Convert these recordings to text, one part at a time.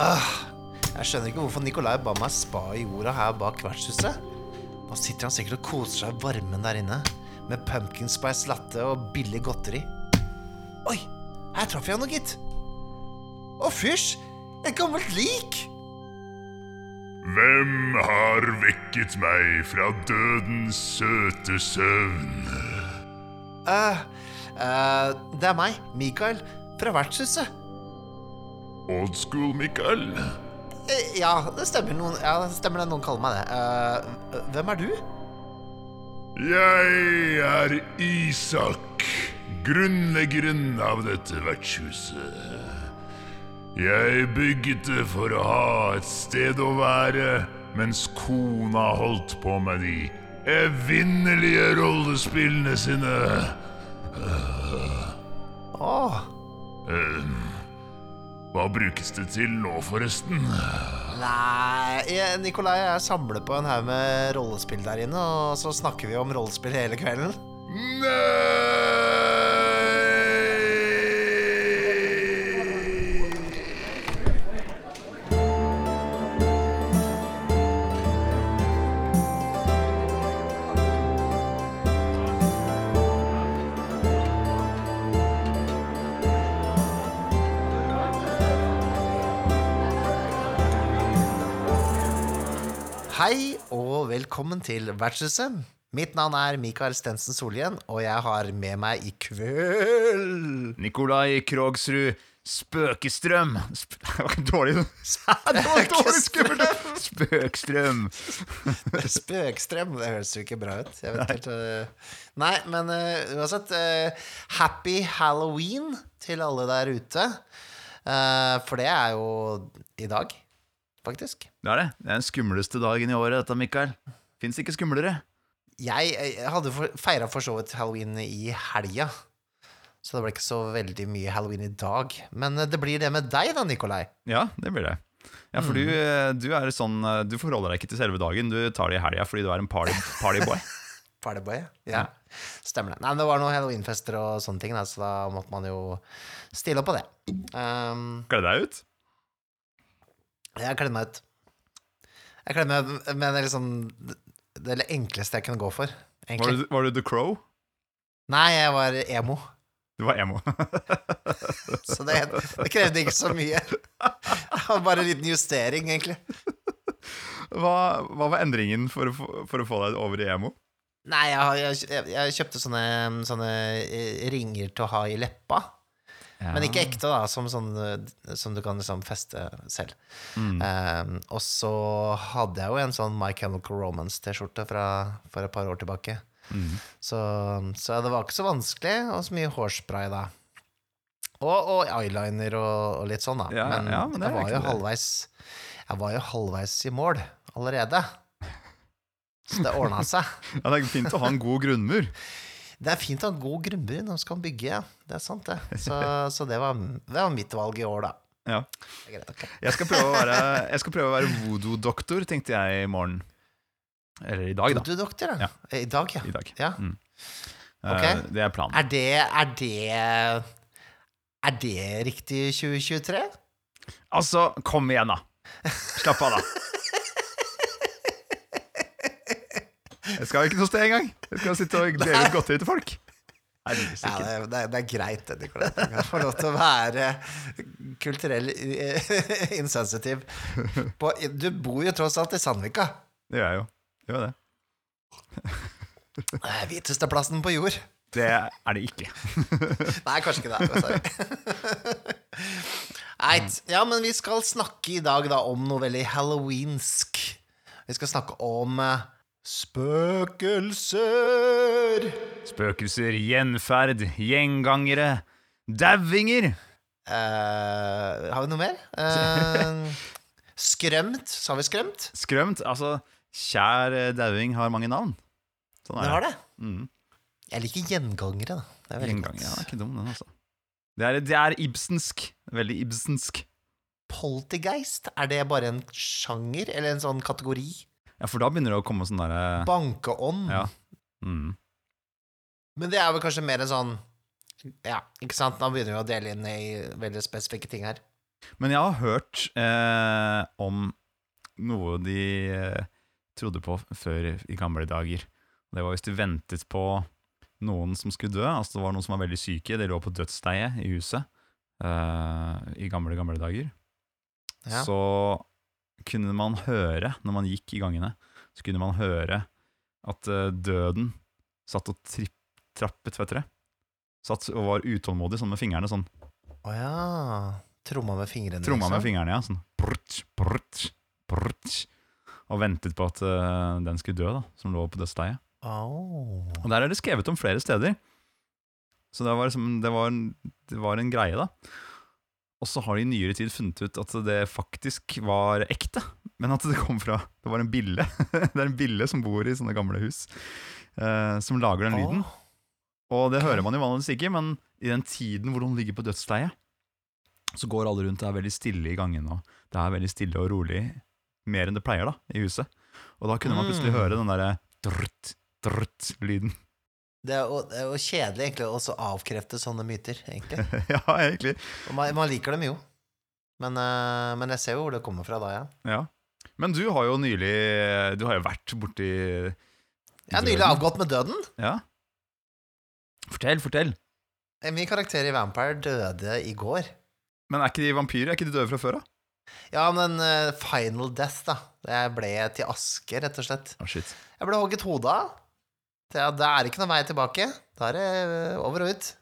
Ah, jeg skjønner ikke hvorfor Nikolai ba meg spa i jorda her bak vertshuset. Nå sitter han sikkert og koser seg i varmen der inne. Med pumpkin spice latte og billig godteri. Oi, her traff jeg noe, gitt. Å, fysj! Et gammelt lik! Hvem har vekket meg fra dødens søte søvn? eh eh, det er meg, Mikael, fra vertshuset. Old school, Mikael. Eh, ja, det stemmer, noen, ja, det stemmer det noen kaller meg det. Uh, hvem er du? Jeg er Isak, grunnleggeren av dette vertshuset. Jeg bygget det for å ha et sted å være mens kona holdt på med de evinnelige rollespillene sine. Åh, Hva brukes det til nå, forresten? nei Nikolai og jeg samler på en haug med rollespill der inne, og så snakker vi om rollespill hele kvelden. Nei! Og velkommen til Vertshuset. Mitt navn er Mikael Stensen Solhjell, og jeg har med meg i kveld Nikolai Krogsrud Spøkestrøm Sp Det var dårlig. Skummelt! Spøkstrøm. Spøkstrøm. Det høres jo ikke bra ut. Jeg vet ikke helt uh... Nei, men uh, uansett uh, Happy Halloween til alle der ute. For det er jo i dag, faktisk. Det er det. Det er den skumleste dagen i året, dette, Mikael. Fins ikke skumlere. Jeg, jeg hadde feira for så vidt halloween i helga. Så det ble ikke så veldig mye halloween i dag. Men øh, det blir det med deg, da, Nikolai. Ja, det blir det. Ja, for du, eh, du er sånn eh, Du forholder deg ikke til selve dagen. Du tar det i helga fordi du er en party, partyboy. Partyboy, ja. Stemmer det. Nei, men det var noen halloweenfester og sånne ting, så da måtte man jo stille opp på det. Um, Gleder deg ut. Jeg kledde meg ut. Jeg kledde meg med det liksom det enkleste jeg kunne gå for, Var du, var du The Crow? Nei, jeg var emo, Du var emo. så det, det krevde ikke så mye. Det bare en liten justering, egentlig. Hva, hva var endringen for å, for å få deg over i emo? Nei, jeg, jeg, jeg, jeg kjøpte sånne, sånne eh, ringer til å ha i leppa. Men ikke ekte, da, som, sånn, eh, som du kan liksom feste selv. Um, og så hadde jeg jo en sånn My Chemical Romance-T-skjorte fra for et par år tilbake. Så, så det var ikke så vanskelig, og så mye hårspray, da. Og, og eyeliner og, og litt sånn, da. Ja, men, ja, men jeg var jo halvveis Jeg var jo halvveis i mål allerede. Så det ordna seg. Ja, Det er fint å ha en god grunnmur. Det er fint å ha god grunnmur når man skal bygge, ja. Det er sant, det. Så, så det, var, det var mitt valg i år, da. Ja. Greit. Jeg skal prøve å være, jeg skal prøve å være voodoo-doktor, tenkte jeg i morgen. Eller i dag, da. Voodoo-doktor, da. Ja. I dag, ja. I dag. ja. Mm. Okay. Eh, Det er planen. Er det Er det Er det riktig 2023? Altså, kom igjen, da. Slapp av, da. Jeg skal ikke noe sted engang. Jeg skal sitte og dele ut godteri til folk. Ja, det, er- det, er- det er greit, det, Nicolai. Du kan få lov til å være kulturell eh, insensitiv. På, du bor jo tross alt i Sandvika. Det gjør jeg jo. Det gjør det. Det er Hviteste plassen på jord. Det er det ikke. Nei, kanskje ikke det. Sorry. Eit. Ja, men vi skal snakke i dag da om noe veldig halloweensk. Vi skal snakke om eh, spøkelser. Spøkelser, gjenferd, gjengangere, dauinger. Uh, har vi noe mer? Uh, skrømt. Sa vi skrømt? Skrømt. Altså, kjær eh, dauing har mange navn. Sånn Det er har det. det. Mm. Jeg liker gjengangere, da. Det er gjengangere, Ja, det er ikke dum, den, altså. Det er, det er ibsensk. Veldig ibsensk. Poltergeist, er det bare en sjanger, eller en sånn kategori? Ja, for da begynner det å komme sånn derre Bankeånd. Ja. Mm. Men det er vel kanskje mer en sånn Ja, ikke sant? Da begynner vi å dele inn i veldig spesifikke ting her. Men jeg har hørt eh, om noe de eh, trodde på før i gamle dager. Det var hvis de ventet på noen som skulle dø. Altså det var noen som var veldig syke. De lå på dødsleiet i huset eh, i gamle, gamle dager. Ja. Så kunne man høre, når man gikk i gangene, så kunne man høre at eh, døden satt og tripp, trappet, dere. Satt og var utålmodig, sånn med fingrene. Sånn Å ja. Tromma med fingrene. tromma med liksom. fingrene, ja. Sånn brutsch, brutsch, brutsch. Og ventet på at uh, den skulle dø, da, som lå på dødsleiet. Oh. Og der er det skrevet om flere steder. Så det var, liksom, det var, det var en greie, da. Og så har de i nyere tid funnet ut at det faktisk var ekte. Men at det kom fra Det var en bille. det er en bille som bor i sånne gamle hus, eh, som lager den lyden. Å, Og det hører man jo vanligvis ikke, men i den tiden hvor hun ligger på dødsleiet, så går alle rundt, det er veldig stille i gangen, og det er veldig stille og rolig, mer enn det pleier da, i huset. Og da kunne man plutselig Mm. høre den derre drrt, drrt lyden. Det er, jo, det er jo kjedelig egentlig å avkrefte sånne myter, egentlig. ja, egentlig. Og man, man liker dem jo. Men, uh, men jeg ser jo hvor det kommer fra da, ja. Ja. Men du har jo nylig Du har jo vært borti Jeg har nylig avgått med døden. Ja. Fortell, fortell. Min karakter i Vampire døde i går. Men er ikke de vampyrer? Er ikke de døde fra før da? Ja, men uh, final death, da. Jeg ble til aske, rett og slett. Oh, shit. Jeg ble hogget hodet av. Det, det er ikke noen vei tilbake. Da er det eh, over og ut.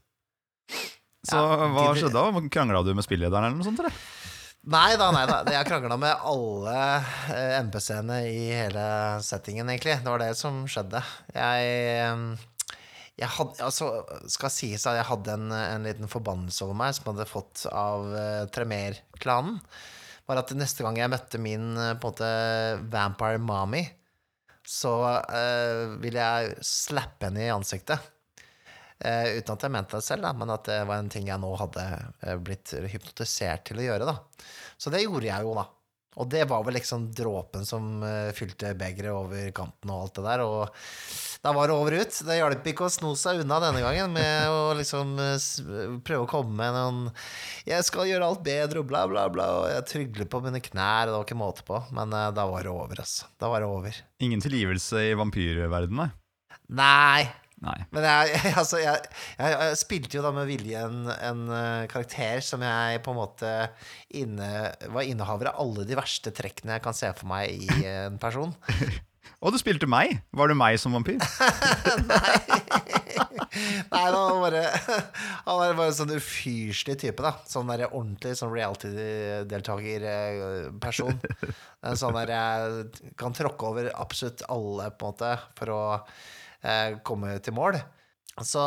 Så Ja, hva de- skjedde da? Krangla du med spillederen eller noe sånt, eller? Nei da, nei da. Jeg krangla med alle eh, NPC-ene i hele settingen, egentlig. Det var det som skjedde. Jeg eh, jeg hadde, altså, skal sies at jeg hadde en, en liten forbannelse over meg som jeg hadde fått av uh, Tremer-klanen. Var at neste gang jeg møtte min på en måte vampire mommy, så uh, ville jeg slappe henne i ansiktet. Uh, uten at jeg mente det selv, da, men at det var en ting jeg nå hadde eh, blitt hypnotisert til å gjøre. da. Så det gjorde jeg jo, da. Og det var vel liksom dråpen som eh, fylte begeret over kanten og alt det der. Og da var det over ut. Det hjalp ikke å sno seg unna denne gangen med å liksom eh, prøve å komme med noen 'Jeg skal gjøre alt bedre', og bla, bla, bla. Og jeg trygler på mine knær, og det var ikke måte på. Men uh, da var det over, altså. Da var det over. Ingen tilgivelse i vampyrverdenen, nei? Nei, Nei. Men jeg, altså, jeg, jeg, jeg spilte jo da med vilje en, en eh, karakter som jeg på en måte inne, var innehaver av alle de verste trekkene jeg kan se for meg i en person. Og du spilte meg! Var det meg som vampyr? Nei, han var bare Han var bare en sånn ufyselig type, da. Sånn der ordentlig sånn reality-deltaker-person. Sånn der jeg kan tråkke over absolutt alle, på en måte, for å eh, komme til mål. Så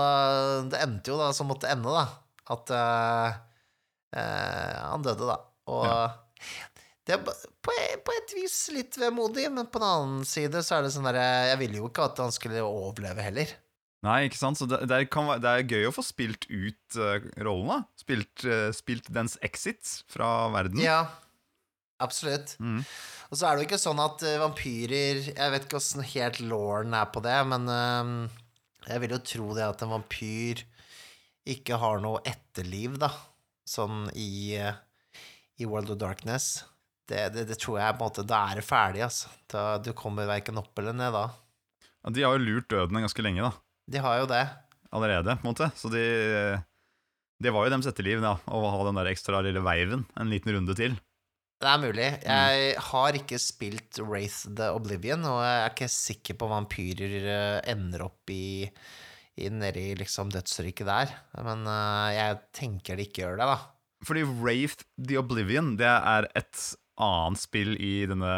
det endte jo da som måtte ende, da. At eh, eh, han døde, da. Og det er på, på et vis litt vemodig, men på den annen side så er det sånn derre Jeg ville jo ikke at han skulle overleve heller. Nei, ikke sant? Så det, det, kan, det er gøy å få spilt ut uh, rollen, da. Spilt, uh, spilt dens exit fra verden. Ja, absolutt. Mm. Og så er det jo ikke sånn at uh, vampyrer Jeg vet ikke åssen helt lauren er på det, men jeg vil jo tro det at en vampyr ikke har noe etterliv, da. Sånn i, i World of Darkness. Det, det, det tror jeg på en måte Da er det ferdig, altså. Da, du kommer verken opp eller ned da. Ja, de har jo lurt døden ganske lenge, da. De har jo det. Allerede, på en måte. Så de Det var jo deres etterliv, da. Å ha den der ekstra lille veiven en liten runde til. Det er mulig. Jeg har ikke spilt Wraith the Oblivion, og jeg er ikke sikker på om vampyrer eh, ender opp i, i nedi liksom dødsriket der. Men eh, jeg tenker de ikke gjør det, da. Fordi Wraith the Oblivion, det er et annet spill i denne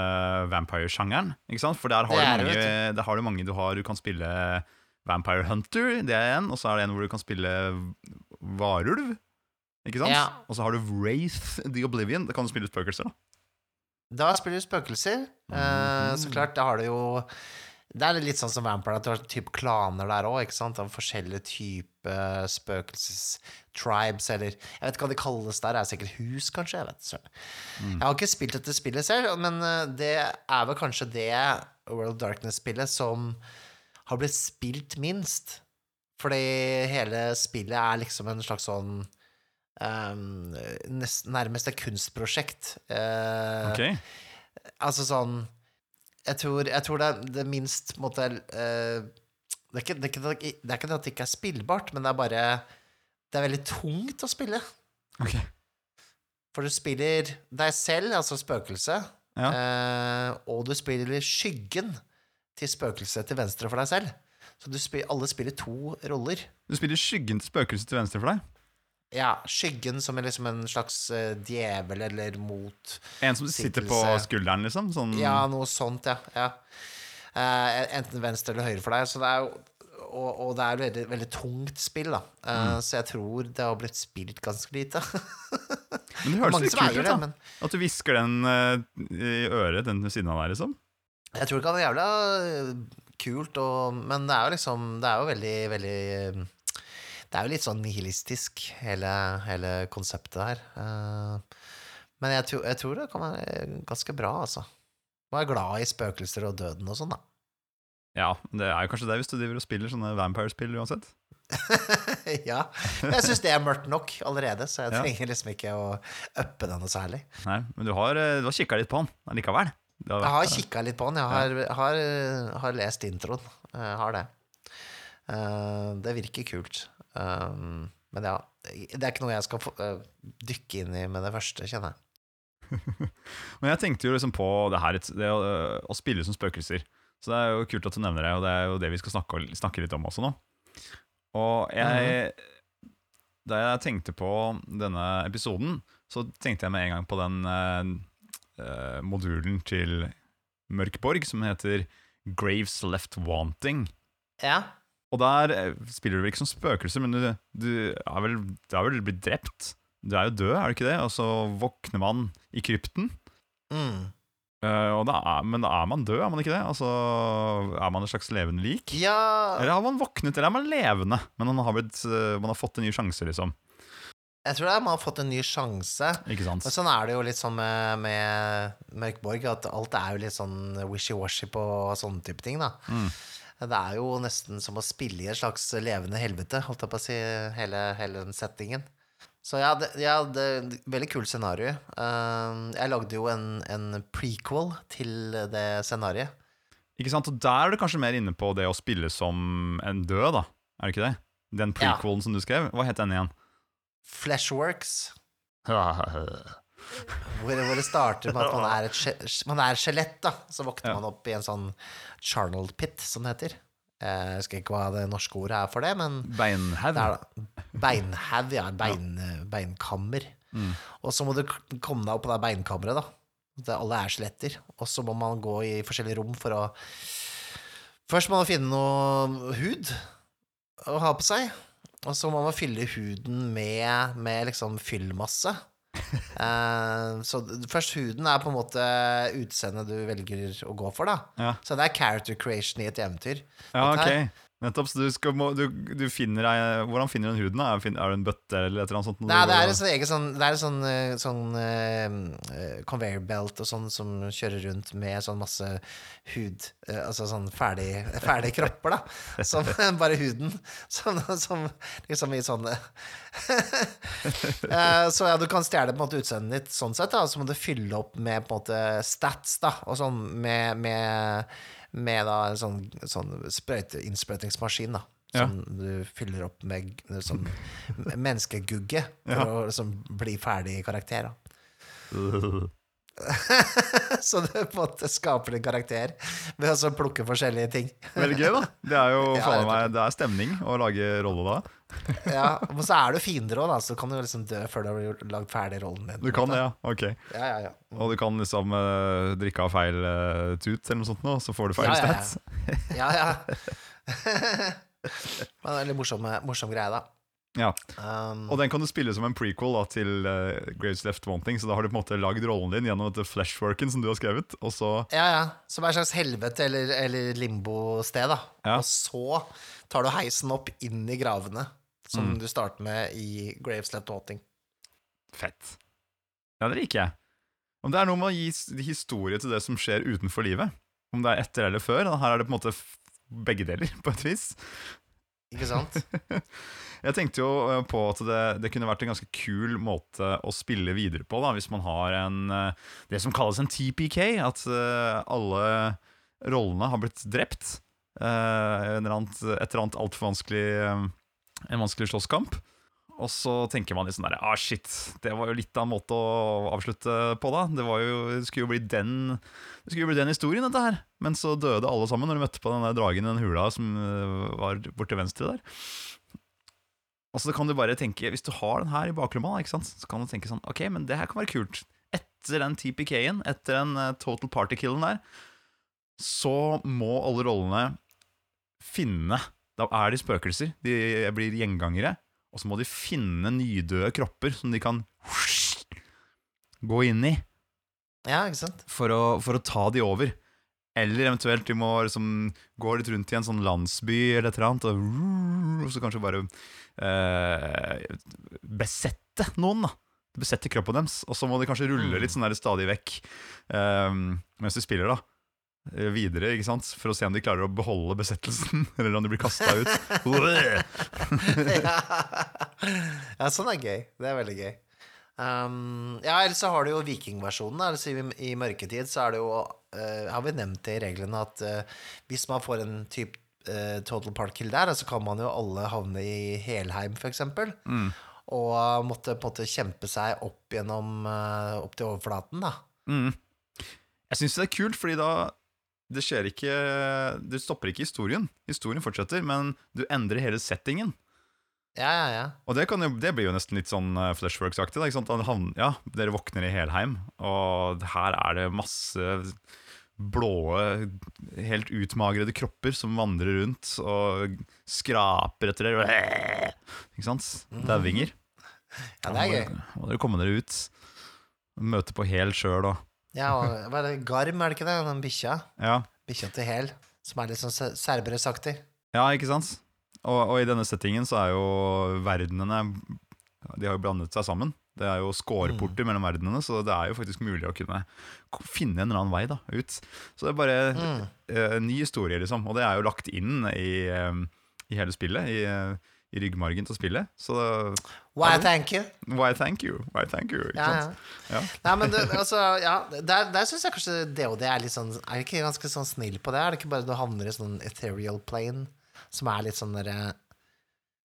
vampire-sjangeren. Ikke sant? For der har, du mange, det, der har du mange du har Du kan spille Vampire Hunter, det er en. Og så er det en hvor du kan spille varulv. Ikke sant? Ja. Og så har du Wraith the Oblivion. Da kan du spille spøkelser, da. Da spiller du spøkelser. eh, så klart, da har du jo Det er litt sånn som Vampire, at du har typ klaner der òg, ikke sant? Av forskjellige typer spøkelsestribes, eller Jeg vet ikke hva de kalles der, det er sikkert hus, kanskje? Jeg vet ikke. Jeg har ikke spilt dette spillet selv, men eh, det er vel kanskje det World Darkness-spillet som har blitt spilt minst. Fordi hele spillet er liksom en slags sånn um, nest, nærmest et kunstprosjekt. Uh, Ok, Altså sånn Jeg tror, jeg tror det er det minst måtte, måte eh, det, er ikke, det, er ikke, det er ikke det at det ikke er spillbart, men det er bare Det er veldig tungt å spille. ok For du spiller deg selv, altså spøkelset, Ja. eh, og du spiller skyggen til spøkelset til venstre for deg selv. Så du spiller, alle spiller to roller. Du spiller skyggen til spøkelset til venstre for deg. Ja, skyggen som er liksom en slags eh, djevel eller mot En som sitter på skulderen, liksom. Sånn, Ja, noe sånt, ja. ja. Eh, enten venstre eller høyre for deg. Så det er jo og, og det er veldig, veldig tungt spill, da. Eh, Så jeg tror det har blitt spilt ganske lite. Men det høres litt kult ut, da. men At du hvisker den uh, i øret, den ved siden av deg, liksom. jeg tror det kan være jævla kult, og, men det er jo liksom Det er jo veldig, veldig Det er jo litt sånn nihilistisk, hele, hele konseptet her. Uh, Men jeg jeg tror det kan være ganske bra, altså. Man er glad i spøkelser og døden og sånn, da. Ja, det er jo kanskje det hvis du driver og spiller sånne vampire-spill uansett. ja. Jeg syns det er mørkt nok allerede, så jeg Ja. trenger liksom ikke å uppe det noe særlig. Nei, men du har, eh, du har kikka litt på den likevel? Har Jeg har kikka litt på den. Jeg har, har, har lest introen. Jeg har det. Eh, det virker kult. Men ja, det er ikke noe jeg skal eh, dykke inn i med det første, kjenner jeg. Men jeg tenkte jo liksom på det her, det å, å spille som spøkelser. Så det er jo kult at du nevner det, og det er jo det vi skal snakke, snakke litt om også nå. Og jeg Da jeg tenkte på denne episoden, så tenkte jeg med en gang på den eh, modulen til Mørkborg som heter Graves Left Wanting. Ja. Og der spiller du vel ikke som spøkelse, men du, du, er vel, du er vel blitt drept. Du er jo død, er du ikke det? Og så våkner man i krypten. Mm. Uh, da er, men da er man død, er man ikke det? Altså, Er man et slags levende lik? ja Eller har man våknet, eller er man levende? Men man har, blitt, eh, man har fått en ny sjanse, liksom. Jeg tror det er man har fått en ny sjanse. Ikke sant? Og sånn er det jo litt sånn med, med Mørkborg, at alt er jo litt sånn wishy-washy på sånne type ting, da. Mm. Det er jo nesten som å spille i et slags levende helvete, holdt jeg på å si, hele, hele den settingen. Så ja, det, ja, det Veldig kult scenario. Eh, jeg lagde jo en, en prequel til det scenarioet. Ikke sant? Og der er du kanskje mer inne på det å spille som en død, da. Er det ikke det? Den Ja. prequelen som du skrev. Hva het den igjen? Fleshworks. Hvor, hvor det starter med at man er et skje- er skjelett, da. Så våkner Ja. man opp i en sånn charnel pit, som det heter. Eh, Jeg husker ikke hva det norske ordet er for det, men Beinhaug. ja. Bein, beinkammer. Mm. Og så må du komme deg opp på det beinkammeret, da. Det, alle er skjeletter. Og så må man gå i forskjellige rom for å Først må man finne noe hud å ha på seg. Og så må man fylle huden med, med liksom fyllmasse. Eh, så først huden er på en måte utseendet du velger å gå for, da. Ja. Så det er character creation i et eventyr. Ja, okay. Nettopp. Så du, skal, må, du, du finner ei Hvordan finner du den huden? Er er det en bøtte eller et eller annet sånt? Nei, det er sånn egen sånn Det er sånn, sånn uh, conveyor belt og sånn som kjører rundt med sånn masse hud uh, Altså sånn ferdig, ferdige kropper, da. Som bare huden. Som, som liksom i sånne uh, Så ja, du kan stjele på en måte utseendet ditt sånn sett, da. Så må du fylle opp med på en måte stats, da. Og sånn med, med, med da en sånn, sånn sprøyte, innsprøytningsmaskin, da. Ja. Som du fyller opp med sånn menneskegugge for Ja. å liksom bli ferdig karakter. Da. Så du på en måte skaper en karakter ved å plukke forskjellige ting. Veldig gøy, da. Det er jo Ja, rett meg, det er stemning å lage rolle da. Ja, Men så er du fiender òg, da, så kan du liksom dø før du har lagd ferdig rollen din. Du kan det, ja. Ok. Ja, ja, ja. Og du kan liksom uh, drikke av feil uh, tut eller noe sånt, nå, så får du feil Ja, ja, ja. stats. ja, ja. Men det er veldig morsom, morsom greie, da. Ja. Um, Og den kan du spille som en prequel da, til uh, Graves Left Wanting, så da har du på en måte lagd rollen din gjennom dette flashworken som du har skrevet, og så ja, ja. Som er et slags helvete eller, eller limbo-sted, da. Ja. Og så tar du heisen opp inn i gravene, som Mm. du starter med i Graves Left Wanting. Fett. Ja, det liker jeg. Om det er noe med å gi historie til det som skjer utenfor livet. Om det er etter eller før. Her er det på en måte begge deler, på et vis. Ikke sant? Jeg tenkte jo eh, på at det, det kunne vært en ganske kul måte å spille videre på, da, hvis man har en eh, det som kalles en TPK. At eh, alle rollene har blitt drept. Et eller annet, et eller altfor vanskelig En vanskelig slåsskamp. Og så tenker man litt sånn der Ah, shit, det var jo litt av en måte å avslutte på, da. Det, jo, det skulle jo bli den Det skulle jo bli den historien, dette her. Men så døde alle sammen når de møtte på den der dragen i den hula som var borte venstre der. Og så kan du bare tenke, Hvis du har den her i baklomma, ikke sant? så kan du tenke sånn Ok, men det her kan være kult. Etter den TPK-en, etter den eh, total party-killen der, så må alle rollene finne Da er de spøkelser. De blir gjengangere. Og så må de finne nydøde kropper som de kan gå inn i Ja, ikke sant? for å, for å ta de over. Eller eventuelt de må liksom gå litt rundt i en sånn landsby eller et eller annet, og, og så kanskje bare besette noen, da. Besette kroppen deres. Og så må de kanskje rulle litt sånn der stadig vekk eh, mens de spiller, da. eh, Videre, ikke sant? For å se om de klarer å beholde besettelsen, eller om de blir kasta ut. ja. ja, sånn er gøy. Det er veldig gøy. Um, ja, ellers så har du jo vikingversjonen. Altså, i, I mørketid så er det jo uh, Har vi nevnt det i reglene at uh, hvis man får en type eh, total Park kill der, så kan man jo alle havne i Helheim, eksempel. Mm. Og måtte på en måte kjempe seg opp gjennom uh, Opp til overflaten, da. Mm. Jeg syns det er kult, fordi da det skjer ikke Det stopper ikke historien. Historien fortsetter, men du endrer hele settingen. Ja, ja, ja. Og det, kan jo, det blir jo nesten litt sånn uh, Flashworks-aktig. Ja, Dere våkner i Helheim, og her er det masse blå, helt utmagrede kropper som vandrer rundt og skraper etter dere. Ikke sant? Dauinger. ja det er gøy. Da må dere komme dere ut. Møte på Hel sjøl og Ja, og, hva er det? Garm, er det ikke det? Den bikkja? Ja. Bikkja til Hel. Som er litt sånn serberesaktig. Ja, ikke sant? Og, og i denne settingen så er jo verdenene De har jo blandet seg sammen. Det er jo skårporter mellom verdenene, så det er jo faktisk mulig å kunne finne en eller annen vei da, ut. Så det er bare Mm. eh, en ny historie, liksom. Og det er jo lagt inn i, eh, i hele spillet. I, eh, I ryggmargen til spillet. Så Why, thank you. why thank you? Why thank you? Ikke Ja, ja. sant? Ja. Nei, men det, altså, ja, der, der syns jeg kanskje DOD er litt sånn Er ikke ganske sånn snill på det? Er det ikke bare du havner i sånn ethereal plane, som er litt sånn derre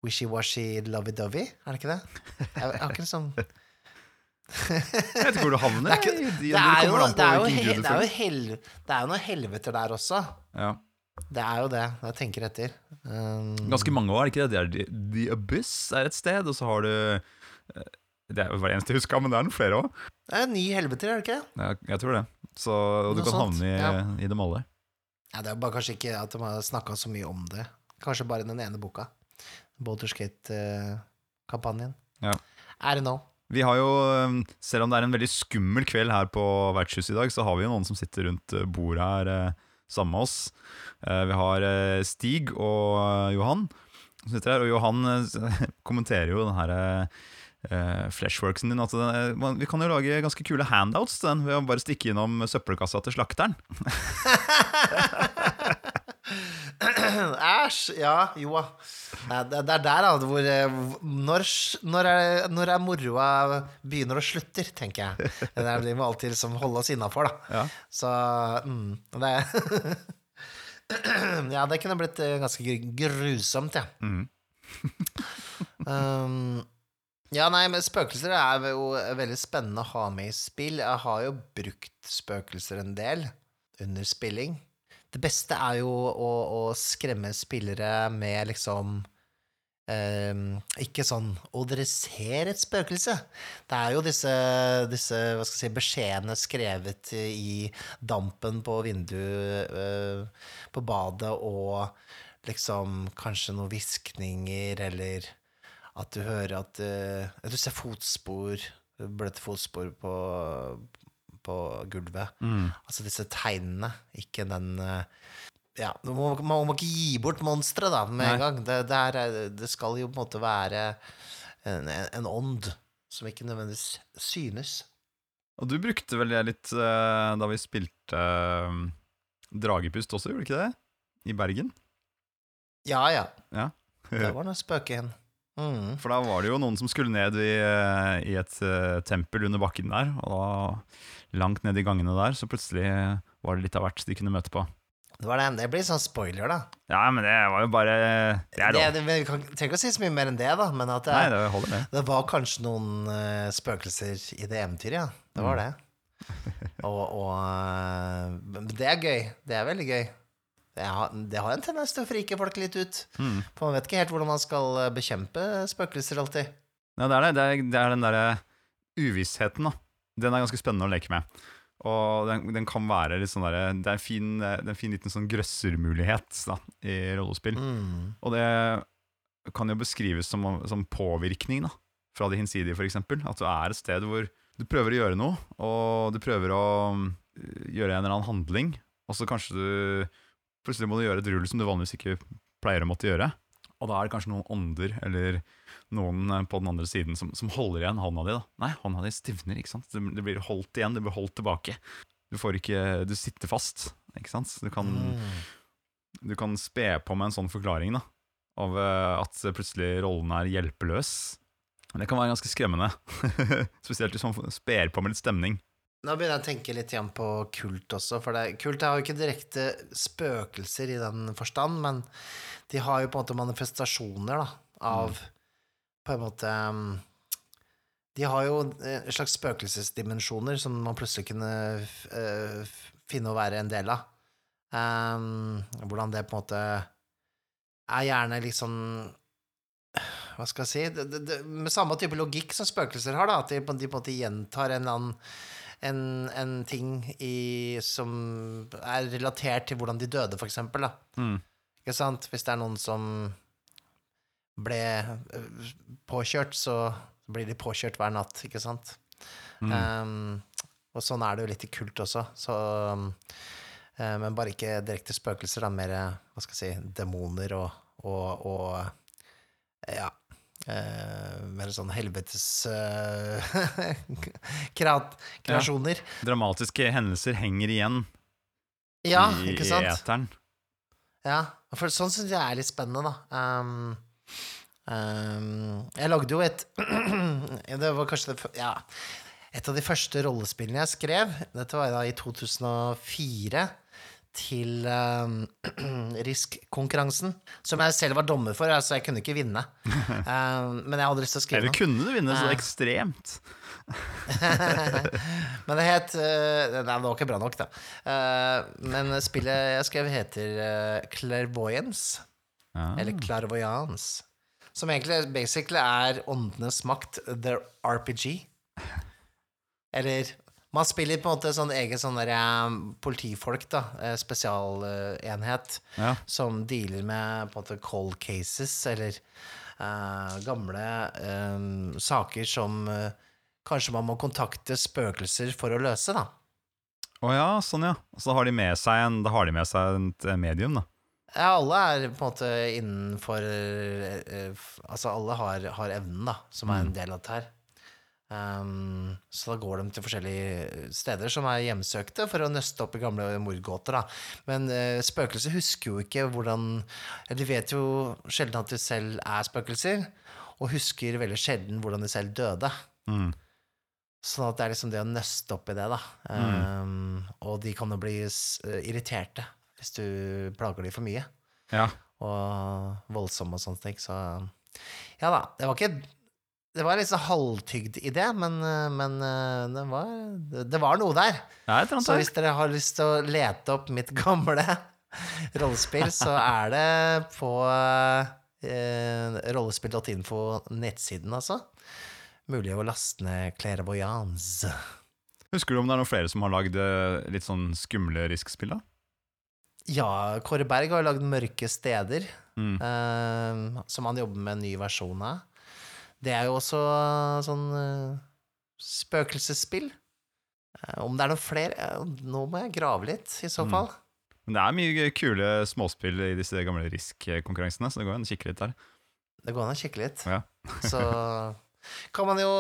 wishy-washy, lovey-dovey? Er det ikke det? Jeg, jeg har ikke liksom Jeg vet ikke hvor du havner. er, ikke, det det er, jo, det, er jo, he- det, er jo hel, det er jo noe helvete der også. Ja. Det er jo det, jeg tenker etter. Um, Ganske mange år, det ikke det? Det er The, Abyss er et sted, og så har du eh, Det er hver eneste jeg husker, men det er noen flere òg. det er ni helveter, er det ikke? Ja, jeg tror det. Så, og du Noe kan sånt, havne i, ja. i dem alle. Ja, det er bare kanskje ikke at de har snakka så mye om det. Kanskje bare den ene boka. Boulderskate-kampanjen. Ja. Er det nå? Vi har jo, eh, Selv om det er en veldig skummel kveld her på vertshuset i dag, så har vi jo noen som sitter rundt eh, bordet her eh, sammen med oss. Eh, Vi har Stig og Johan som sitter her. Og Johan kommenterer jo den her flashworksen din. At den, eh, vi kan jo lage ganske kule handouts til den ved å bare stikke innom søppelkassa til slakteren. Æsj! Ja, jo da. Nei, Det det er der da, hvor eh, Når, når, er, når er moroa begynner og slutter, tenker jeg. Det er det vi alltid liksom holde oss innafor, da. Ja. Så mm, det Ja, det kunne blitt eh, ganske grusomt, ja. Mm. um, ja, nei, men spøkelser er jo veldig spennende å ha med i spill. Jeg har jo brukt spøkelser en del under spilling. Det beste er jo å, å skremme spillere med liksom ehm, Ikke sånn 'Å, dere ser et spøkelse'. Det er jo disse, disse hva skal jeg si, beskjedene skrevet i dampen på vinduet eh, på badet, og liksom kanskje noen hviskninger, eller at du hører at eh, Du ser fotspor, bløte fotspor på, på gulvet. Mm. Altså disse tegnene, ikke den eh, Ja, man må, man må ikke gi bort monsteret da, med en gang. Det, det, er, det skal jo på en måte være en, en ånd som ikke nødvendigvis synes. Og du brukte vel det litt uh, da vi spilte uh, Dragepust også, gjorde du ikke det? I Bergen? Ja, ja. Det var noe spøk igjen. Mm. For da var det jo noen som skulle ned i, eh, i et uh, tempel under bakken der, og da langt ned i gangene der, så plutselig var det litt av hvert de kunne møte på. Det, var den. det blir sånn spoiler, da. Ja, men det var jo bare Det er Det, lov. det, vi kan, trenger ikke å si så mye mer enn det, da, men at det, Nei, det holder, det. det var kanskje noen uh, spøkelser i det eventyret, ja. Det Mm. var det. Og, og uh, Det er gøy. Det er veldig gøy. Det har, det har en tendens til å frike folk litt ut. Mm. For man vet ikke helt hvordan man skal eh, bekjempe spøkelser alltid. Ja, det er det. Det er, det er den derre uvissheten, da. Den er ganske spennende å leke med. Og den, den kan være litt sånn der, Det er en fin, det er en fin liten sånn grøssermulighet da, i rollespill. Mm. Og det kan jo beskrives som, som påvirkning da, fra det hinsidige, f.eks. At du er et sted hvor du prøver å gjøre noe, og du prøver å øh, gjøre en eller annen handling, og så kanskje du Plutselig må du gjøre et rull som du vanligvis ikke pleier å måtte gjøre. Og da er det kanskje noen ånder eller noen eh, på den andre siden som, som holder igjen hånda di. da. Nei, hånda di stivner, ikke sant. Det, blir holdt igjen, det blir holdt tilbake. Du får ikke Du sitter fast, ikke sant. Du kan, Mm. du kan spe på med en sånn forklaring da av eh, at plutselig rollen er hjelpeløs. Det kan være ganske skremmende. Spesielt hvis man sper på med litt stemning. Nå begynner jeg å tenke litt igjen på kult også, for det, kult har jo ikke direkte spøkelser i den forstand, men de har jo på en måte manifestasjoner da, av på en måte De har jo en slags spøkelsesdimensjoner som man plutselig kunne eh, finne å være en del av. Um, hvordan det på en måte er gjerne liksom Hva skal jeg si det, det, det, Med samme type logikk som spøkelser har, da, at de, de på en måte gjentar en eller annen en, en ting i, som er relatert til hvordan de døde, for eksempel. Da. Mm. Ikke sant? Hvis det er noen som ble øh, påkjørt, så blir de påkjørt hver natt, ikke sant? Mm. Um, og sånn er det jo litt i kult også. Så, um, men bare ikke direkte spøkelser, da. Mer hva skal jeg si, demoner og, og, og ja. Eh, mer sånn helvetes uh, kreasjoner. Dramatiske hendelser henger igjen Ja, i, ikke i sant? eteren. Ja, for sånn syns jeg er litt spennende, da. Um, um, jeg lagde jo et Det var kanskje det, ja, et av de første rollespillene jeg skrev. Dette var da i 2004. Til uh, Risk-konkurransen, som jeg selv var dommer for, altså jeg kunne ikke vinne. Uh, men jeg hadde lyst til å skrive Eller kunne du vinne så Eh. ekstremt? Men det het Nei, det var ikke bra nok, da. Men spillet jeg skrev, heter Clairvoyance. Ah. Eller Clairvoyance. Som egentlig basically er Åndenes makt, the RPG. Eller Man spiller på en måte sånn egen sånn der, eh, politifolk, da. eh, Spesialenhet. Ja. Som dealer med på en måte cold cases, eller eh, gamle eh, saker som eh, kanskje man må kontakte spøkelser for å løse, da. Å ja, sånn ja. Så så har de med seg en, da har de med seg et medium, da. Ja, alle er på en måte innenfor eh, eh, f- Altså, alle har, har evnen, da, som er en del av dette her. Um, så da går de til forskjellige steder som er hjemsøkte, for å nøste opp i gamle mordgåter, da. Men uh, spøkelser husker jo ikke hvordan eller De vet jo sjelden at de selv er spøkelser, og husker veldig sjelden hvordan de selv døde. Mm. Sånn at det er liksom det å nøste opp i det, da. Um, og de kan jo bli eh, irriterte hvis du plager dem for mye Ja. og voldsomme og sånne ting. Så ja da. Det var ikke Det var litt sånn halvtygd idé, men, eh, men eh, det, var, det, var noe der. Er eller Så hvis dere har lyst til å lete opp mitt gamle rollespill, så er det på eh, rollespill.info nettsiden, altså. Mulig å laste ned Clairvoyance. Husker du om det er noen flere som har lagd eh, litt sånn skumle riskspill, da? Ja, Kåre Berg har lagd Mørke steder, Mm. eh, som han jobber med en ny versjon av. Det er jo også sånn eh, spøkelsesspill. Eh, om det er noen flere eh, Nå må jeg grave litt, i så Mm. fall. Men det er mye kule småspill i disse gamle Risk-konkurransene, så det går an å kikke litt der. Det går an å kikke litt. Ja. Så kan man jo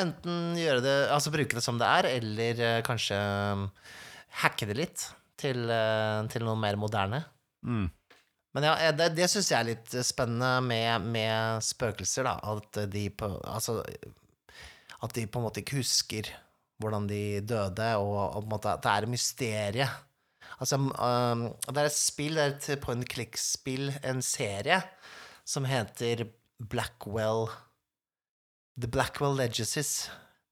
enten gjøre det Altså bruke det som det er, eller eh, kanskje um, hacke det litt til, eh, til noe mer moderne. Mm. Men ja, eh, det, det syns jeg er litt spennende med, med spøkelser, da. At de på Altså At de på en måte ikke husker hvordan de døde, og, og på en måte at det er et mysterie. Altså, um, det er et spill, det er et point click-spill, en serie, som heter Blackwell The Blackwell Legacies.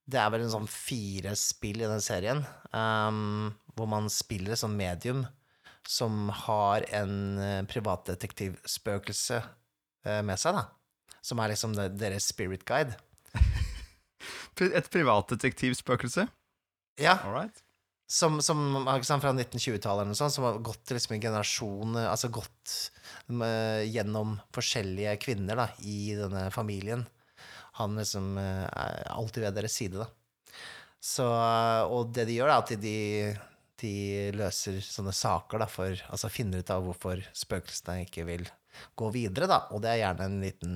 Det er vel en sånn fire spill i den serien, um, hvor man spiller sånt medium som har en uh, privatdetektivspøkelse uh, med seg, da. Som er liksom deres spirit guide. Et privatdetektivspøkelse? Ja. All right. Som, som sant, fra 1920-tallet eller noe sånt, som har gått liksom en generasjoner Altså gått med, gjennom forskjellige kvinner da, i denne familien. Han liksom er alltid ved deres side, da. Så, og det de gjør, er at de, de løser sånne saker, da, for Altså finner ut av hvorfor spøkelsene ikke vil gå videre, da. Og det er gjerne en liten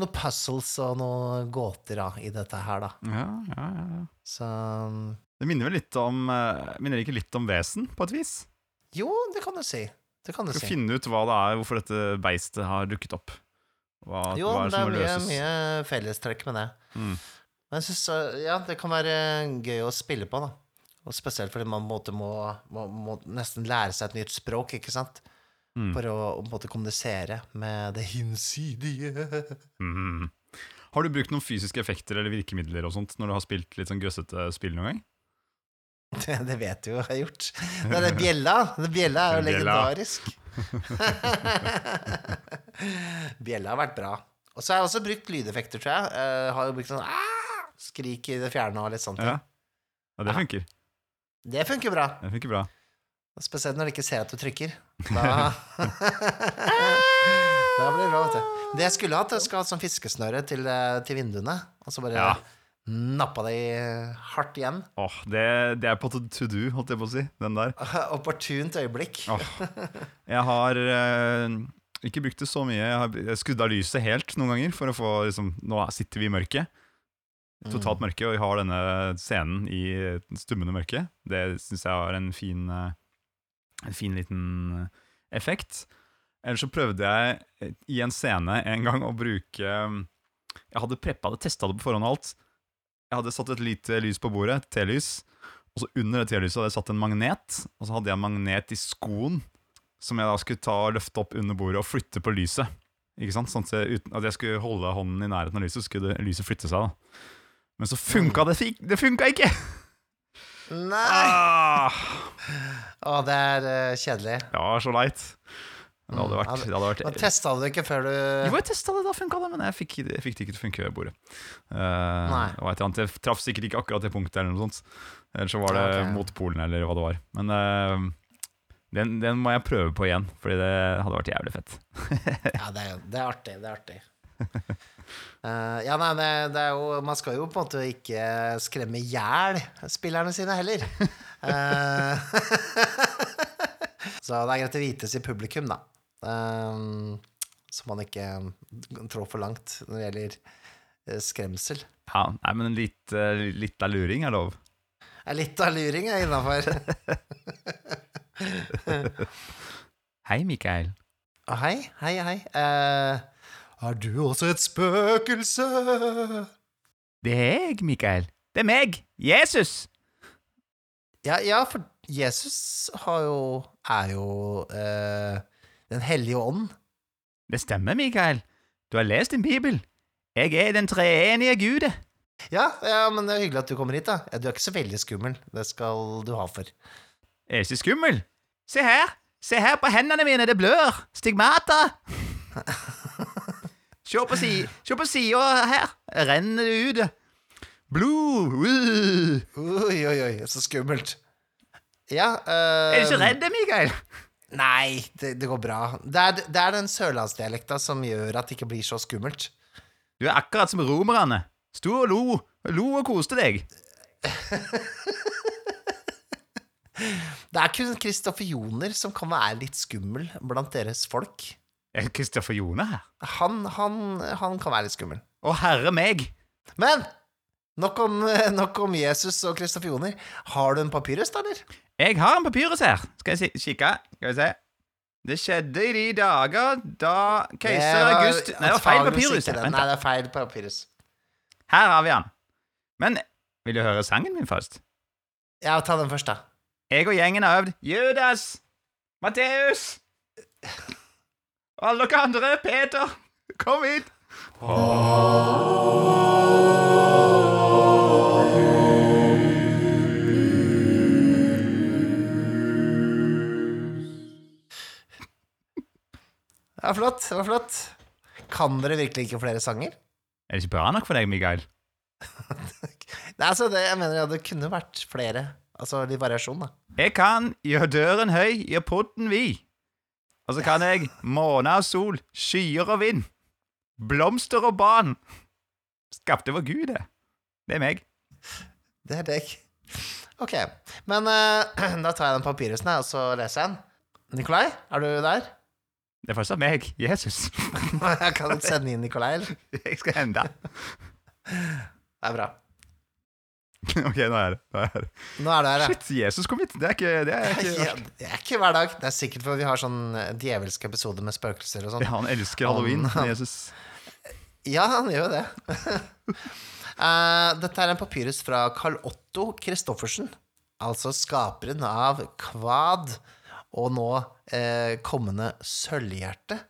Noen puzzles og noen gåter da, i dette her, da. Ja, ja, ja, ja. Så Det minner vel litt om eh, Minner ikke litt om vesen, på et vis? Jo, det kan du si. Det kan du Skal si. finne ut hva det er, hvorfor dette beistet har dukket opp. Hva, Jo, hva det som er mye, fellestrekk med det. Mm. Men jeg syns ja, det kan være gøy å spille på, da. Og spesielt fordi man må, må, må nesten lære seg et nytt språk, ikke sant? Mm. For å måte kommunisere med det hinsidige. Mm. Har du brukt noen fysiske effekter eller virkemidler og sånt når du har spilt litt sånn grøssete spill noen gang? Det, det vet du jo jeg har gjort. Det er det bjella. Det bjella er jo legendarisk. bjella har vært bra. Og så har jeg også brukt lydeffekter, tror jeg. jeg har jo brukt sånn ah! skrik i det fjerne og litt sånt. Ja, ja det funker. Det funker bra. Det funker bra. Spesielt når de ikke ser at du trykker. Da, da blir det bra, vet du. Det jeg skulle hatt, jeg skulle hatt sånn fiskesnøre til, eh, til vinduene. Og så bare Ja. nappa de hardt igjen. Åh, det, det er på to to do, holdt jeg på å si. Den der. Opportunt øyeblikk. Oh. Jeg har eh, ikke brukt det så mye. Jeg har skrudd av lyset helt noen ganger for å få liksom Nå sitter vi i mørket. Totalt mørke, og vi har denne scenen i stummende mørke. Det syns jeg har en fin, eh, en fin liten effekt. Ellers så prøvde jeg i en scene en gang å bruke eh, Jeg hadde preppa det, testa det på forhånd og alt. Jeg hadde satt et lite lys på bordet, et telys. Og så under det telyset hadde jeg satt en magnet. Og så hadde jeg en magnet i skoen som jeg da skulle ta og løfte opp under bordet og flytte på lyset. Ikke sant? Sånn at jeg, uten, at jeg skulle holde hånden i nærheten av lyset, så skulle lyset flytte seg. da Men så funka det fik- Det funka ikke! Nei! Ah, Å, det er eh, kjedelig. Ja, så leit. Det hadde Mm. vært, det hadde vært Da testa du det ikke før du Jo, jeg testa det, da funka det, men jeg fikk, jeg fikk det ikke til å funke ved bordet. Eh, Nei. det var et eller annet, Jeg traff sikkert ikke akkurat det punktet, eller noe sånt. Eller så var det Ja, ok. mot Polen, eller hva det var. Men eh, den, den må jeg prøve på igjen, Fordi det hadde vært jævlig fett. Ja, det er, det er artig. Det er artig. Eh, ja, nei, det, er jo Man skal jo på en måte ikke skremme i hjel spillerne sine heller. uh, så det er greit å vites i publikum, da. Uh, så man ikke trår for langt når det gjelder skremsel. Ja, nei, men litt, litt av luring er lov. Litt av luring er innafor. Hei, Mikael. hei, hei, hei. Eh, er du også et spøkelse? Det er jeg, Mikael. Det er meg, Jesus. Ja, ja, for Jesus har jo er jo eh, Den hellige ånd. Det stemmer, Mikael. Du har lest din bibel. Jeg er den treenige gudet. Ja, ja, men det er hyggelig at du kommer hit, da. Ja, Du er ikke så veldig skummel. Det skal du ha for. Jeg Er ikke skummel. Se her. Se her på hendene mine, det blør. Stigmata. Se på si, se på sida her. Renner det ut. Blod. Uh. Oi, oi, oi, så skummelt. Ja uh, Er du ikke redd, Mikael? Nei, det, det går bra. Det er, det er den sørlandsdialekta som gjør at det ikke blir så skummelt. Du er akkurat som romerne. Sto og lo. Lo og koste deg. Det er kun Kristoffer Joner som kan være litt skummel blant deres folk. Er Kristoffer Jone her? Han, han, han kan være litt skummel. Å, herre meg. Men nok om, nok om Jesus og Kristoffer Joner. Har du en papyrus, da, eller? Jeg har en papyrus her. Skal jeg kikke? Skal vi se. Det skjedde i de dager da keiser August Nei, det var feil papyrus. Nei, det er feil papyrus. Her har vi han. Men vil du høre sangen min først? Ja, ta den først, da. Jeg og gjengen har øvd Judas, Matteus alle dere andre. Peter, kom hit. Det var flott. det var flott Kan dere virkelig ikke flere sanger? Er det ikke bra nok for deg, Mikael? Nei, altså, det, jeg mener ja, det kunne vært flere. Altså litt variasjon, da. Jeg kan gjøre døren høy, gjøre porten vid. Og så kan jeg måne og sol, skyer og vind, blomster og barn. Skapte vår Gud, det. Det er meg. Det er deg. Ok. Men uh, da tar jeg den papirhusen, og så leser jeg den. Nikolai, er du der? Det er fortsatt meg, Jesus. Jeg kan sende inn Nikolai, eller? Jeg skal hende. Det er bra. Ok, nå er det. Nå er det. Nå er du her, ja. Shit, Jesus kom hit. Det er ikke, det er ikke Ja, Det er ikke hver dag. Det er sikkert fordi vi har sånn djevelske episoder med spøkelser og sånn. Ja, han elsker halloween. Han- Jesus. Ja, han gjør jo det. uh, dette er en papyrus fra Carl Otto Christoffersen, altså skaperen av Kvad og nå uh, kommende Sølvhjerte.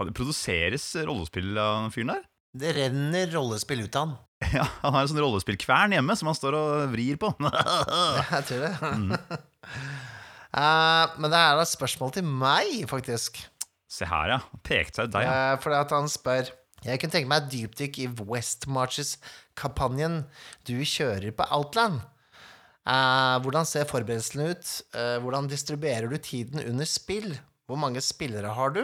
Det produseres rollespill av den fyren der. Det renner rollespill ut av han. Ja, Han har en sånn rollespillkvern hjemme som han står og vrir på. Jeg tror det. Eh, men det er et spørsmål til meg, faktisk. Se her, ja. Pekte seg ut deg, ja. Uh, fordi at han spør Jeg kunne tenke meg et dypdykk i West Marches-kampanjen du kjører på Outland. Uh, hvordan ser forberedelsene ut? Hvordan distribuerer du tiden under spill? Hvor mange spillere har du?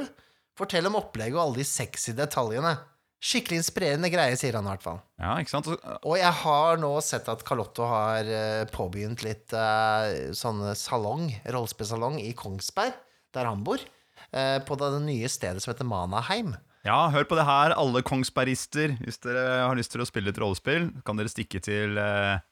Fortell om opplegget og alle de sexy detaljene. Skikkelig inspirerende greie, sier han i hvert fall. Ja, ikke sant? Og- jeg har nå sett at Carlotto har eh, påbegynt litt eh, sånne salong, rollespillsalong i Kongsberg, der han bor. eh, på det nye stedet som heter Manaheim. Ja, hør på det her, alle kongsbergister. Hvis dere har lyst til å spille et rollespill, kan dere stikke til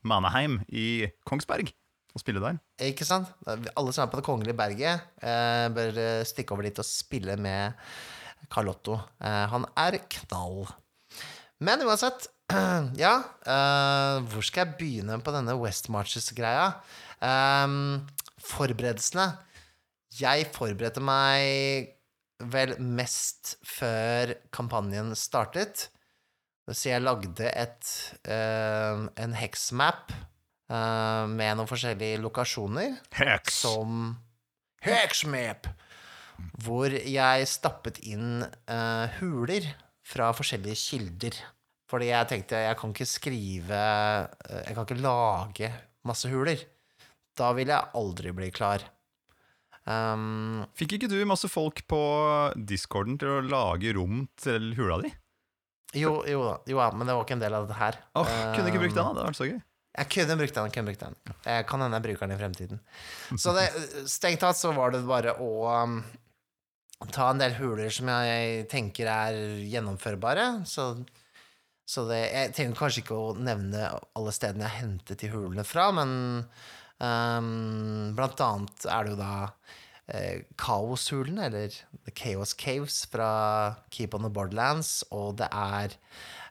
Manaheim i Kongsberg og spille der. Ikke sant? Alle som er på Det kongelige berget, bør stikke over dit og spille med Carlotto. Eh, han er knall. Men uansett, ja eh, Hvor skal jeg begynne på denne West Marches-greia? Eh, forberedelsene. Jeg forberedte meg vel mest før kampanjen startet. Så jeg lagde et, uh, en hexmap uh, med noen forskjellige lokasjoner Hex! som Hexmap! Hvor jeg stappet inn uh, huler fra forskjellige kilder. Fordi jeg tenkte jeg kan ikke skrive uh, Jeg kan ikke lage masse huler. Da vil jeg aldri bli klar. Um, Fikk ikke du masse folk på discorden til å lage rom til hula di? jo, jo jo ja, men det var ikke en del av det her. Oh, kunne ikke brukt den, da. Um, Det hadde vært så gøy. Jeg kunne brukt den. kunne brukt den Jeg kan hende jeg bruker den i fremtiden. Så det, strengt tatt så var det bare å um, ta en del huler som jeg tenker er gjennomførbare. Så, så det Jeg trenger kanskje ikke å nevne alle stedene jeg hentet de hulene fra, men um, blant annet er det jo da eh, Kaoshulene, eller The Chaos Caves fra Keep on the Borderlands, og det er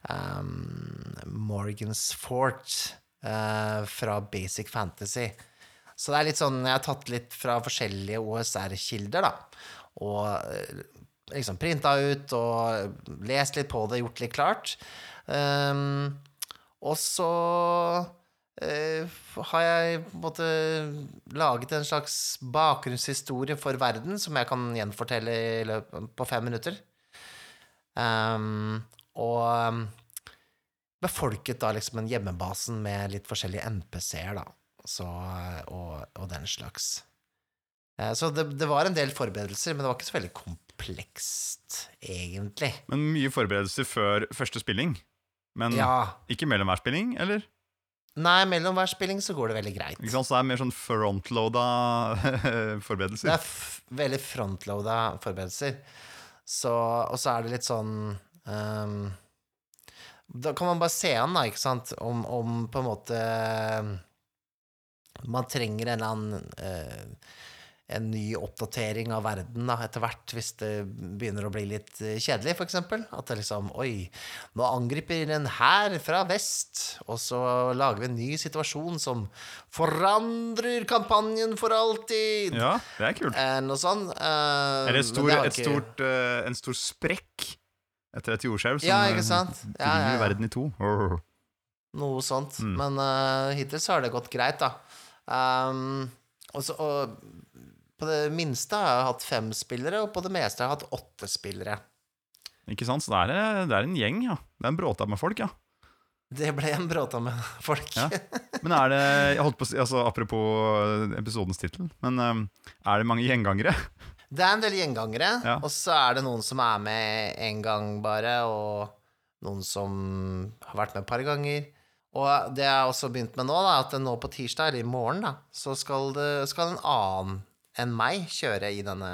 um, Morgan's Fort eh, fra Basic Fantasy. Så det er litt sånn Jeg har tatt litt fra forskjellige OSR-kilder, da. Og eh, liksom printa ut og lest litt på det, gjort litt klart. Um, og så uh, har jeg på en måte laget en slags bakgrunnshistorie for verden som jeg kan gjenfortelle løpet på fem minutter. Um, og um, befolket da liksom en hjemmebasen med litt forskjellige NPC-er, da. Så, og, og den slags. Eh, Så det, det var en del forberedelser, men det var ikke så veldig komplekst, egentlig. Men mye forberedelser før første spilling. Men Ja. ikke mellom hver spilling, eller? Nei, mellom hver spilling så går det veldig greit. Ikke sant? Så det er mer sånn frontloada Det er veldig frontloada forberedelser. Så, og så er det litt sånn um, Da kan man bare se an, da, ikke sant, om, om på en måte Man trenger en eller annen eh, en ny oppdatering av verden da, etter hvert, hvis det begynner å bli litt eh, kjedelig, f.eks. At det liksom Oi, nå angriper en hær fra vest, og så lager vi en ny situasjon som forandrer kampanjen for alltid. Ja, det er kult. Eh, noe sånt. Eh, Eller stor, ikke- stort, uh, en stor sprekk etter et jordskjelv som Ja, eh, ikke sant? Ja, ja, ja. verden i to. Oh. Noe sånt. Mm. Men uh, hittil så har det gått greit, da. Um, og, så, og på det minste har jeg hatt fem spillere, og på det meste har jeg hatt åtte spillere. Ikke sant? Så det er, det er en gjeng, ja. Det er en bråta med folk, ja. Det ble en bråta med folk. Ja. Men er det jeg holdt på altså Apropos episodens tittel, men eh, er det mange gjengangere? Det er en del gjengangere, Ja. og så er det noen som er med én gang bare, og noen som har vært med et par ganger. Og det jeg også begynt med nå, da, at nå på tirsdag, eller i morgen, da, så skal, det, skal en annen enn meg kjøre i denne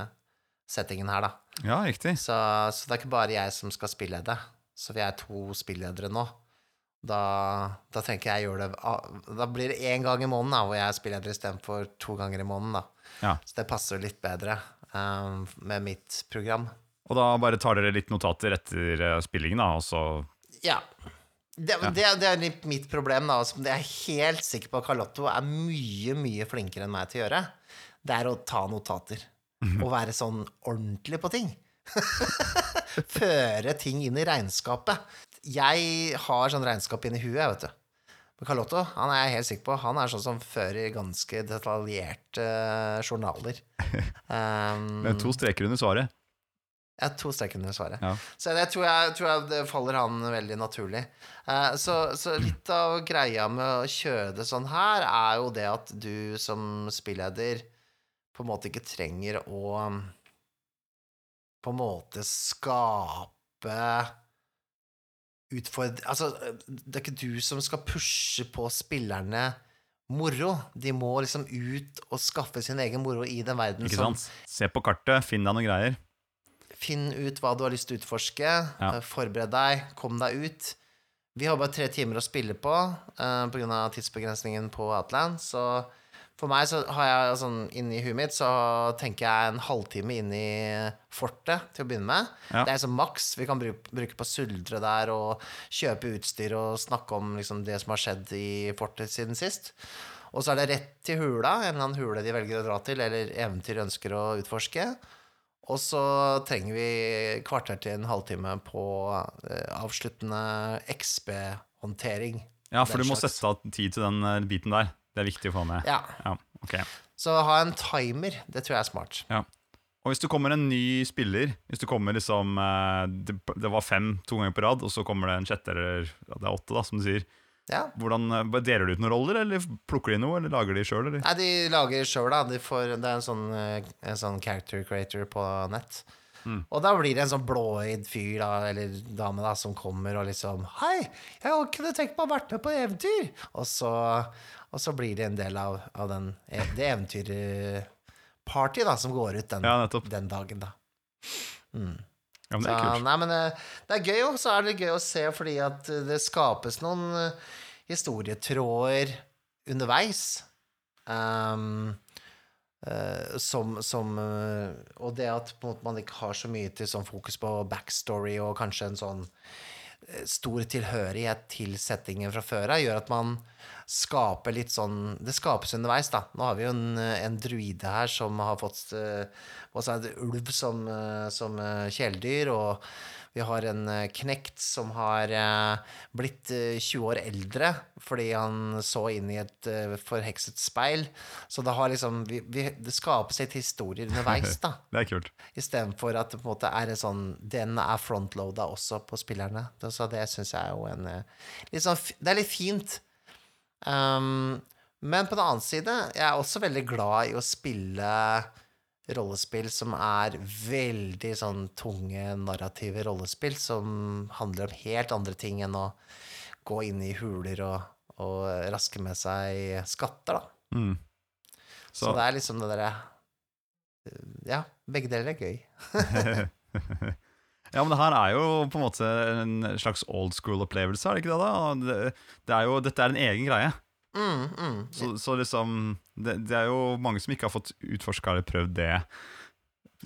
settingen her, da. Ja, riktig. Så, så det er ikke bare jeg som skal spillede. Så vi er to spilledere nå. Da, da tenker jeg gjør det Da blir det én gang i måneden da, hvor jeg er spilleder istedenfor to ganger i måneden. da. Ja. Så det passer litt bedre um, med mitt program. Og da bare tar dere litt notater etter eh, spillingen, da, og så Ja. Det, Ja. det, det er litt mitt problem, da, som jeg er helt sikker på at Carlotto er mye, mye flinkere enn meg til å gjøre. Det er å ta notater. Og være sånn ordentlig på ting. Føre ting inn i regnskapet. Jeg har sånn regnskap inni huet, jeg, vet du. Men Carlotto, han er jeg helt sikker på, han er sånn som fører ganske detaljerte journaler. Um, Men to streker under svaret. ja, to streker under svaret. Ja. Så det tror jeg, tror jeg det faller han veldig naturlig. Uh, så, så litt av greia med å kjøre det sånn her, er jo det at du som spilleder på en måte ikke trenger å um, på en måte skape utfordre... Altså, det er ikke du som skal pushe på spillerne moro. De må liksom ut og skaffe sin egen moro i den verden som? Se på kartet, finn deg noen greier. Finn ut hva du har lyst til å utforske. Ja. eh, Forbered deg. Kom deg ut. Vi har bare tre timer å spille på uh, pga. tidsbegrensningen på Outland. Så for meg så har jeg sånn inni huet mitt så tenker jeg en halvtime inn i fortet til å begynne med. Ja. Det er sånn maks vi kan bruke, bruke på å suldre der og kjøpe utstyr og snakke om liksom det som har skjedd i fortet siden sist. Og så er det rett til hula, en eller annen hule de velger å dra til, eller eventyr ønsker å utforske. Og så trenger vi kvarter til en halvtime på eh, avsluttende XB-håndtering. Ja, for du må sette av tid til den eh, biten der. Det er viktig å få med. Ja. Ja, okay. Så ha en timer, det tror jeg er smart. Og hvis du kommer en ny spiller Hvis du kommer liksom eh, Det, det var fem to ganger på rad, og så kommer det en sjette eller ja, det er åtte, da, som du sier. Ja. Hvordan, eh, Deler du ut noen roller, eller plukker de noe, eller lager de sjøl? Nei, de lager sjøl, da. De får, det er en sånn, eh, en sånn character creator på nett. Mm. Og da blir det en sånn blåøyd fyr da, eller dame da, som kommer og liksom Hei, jeg kunne tenkt meg å vært med på eventyr! Og så, og så blir det en del av, av den, e, det eventyrparty da, som går ut den, Ja, den dagen, da. Mm. Ja, men det er kult. nei, men eh, det er gøy, og så er det gøy å se fordi at eh, det skapes noen eh, historietråder underveis. Um, uh, som, som uh, Og det at måte, man ikke har så mye til sånn fokus på backstory og kanskje en sånn stor tilhørighet til settingen fra før av, gjør at man skaper litt sånn Det skapes underveis, da. Nå har vi jo en, eh, en druide her som har fått uh, også en ulv som, eh, som eh, kjæledyr, og vi har en eh, knekt som har eh, blitt eh, 20 år eldre fordi han så inn i et eh, forhekset speil. Så det har liksom vi, vi, Det skapes litt historier underveis, da. Det er kult. Istedenfor at det på en måte er en sånn Den er frontloada også på spillerne. Så det syns jeg er jo en eh, litt sånn, Det er litt fint. Um, men på den annen side, jeg er også veldig glad i å spille rollespill som er veldig sånn tunge narrative rollespill, som handler om helt andre ting enn å gå inn i huler og, og raske med seg skatter, da. Mm. Så, Så, det er liksom det derre Ja, begge deler er gøy. ja, men det her er jo på en måte en slags old school-opplevelse, er det ikke det? da? Det, det er jo, dette er en egen greie. Mm, mm. Så, så liksom det, det er jo mange som ikke har fått utforska eller prøvd det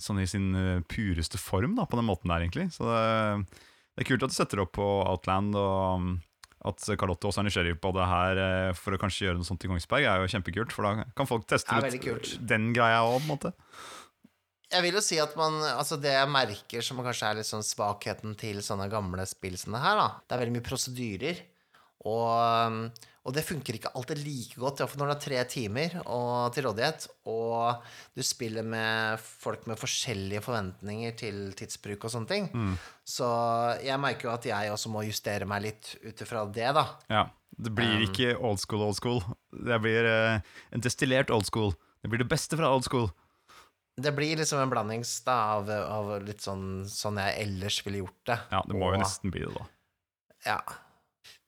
sånn i sin eh, pureste form, da, på den måten der, egentlig. Så det, det er kult at du setter opp på Outland, og at Carlotte også er nysgjerrig på det her eh, for å kanskje gjøre noe sånt i Kongsberg, er jo kjempekult. For da kan folk teste ut den greia òg, på en måte. Jeg vil jo si at man Altså, det jeg merker som kanskje er litt sånn svakheten til sånne gamle spill som det her, da, det er veldig mye prosedyrer. Og, og det funker ikke alltid like godt, iallfall når det er tre timer og, til rådighet, og du spiller med folk med forskjellige forventninger til tidsbruk og sånne ting. Så jeg merker jo at jeg også må justere meg litt ut ifra det, da. Ja. Det blir Um, ikke old school, old school. Det blir uh, en destillert old school. Det blir det beste fra old school. Det blir liksom en blandings da, av, av litt sånn, sånn jeg ellers ville gjort det. Ja, det må jo nesten bli det, da. Ja.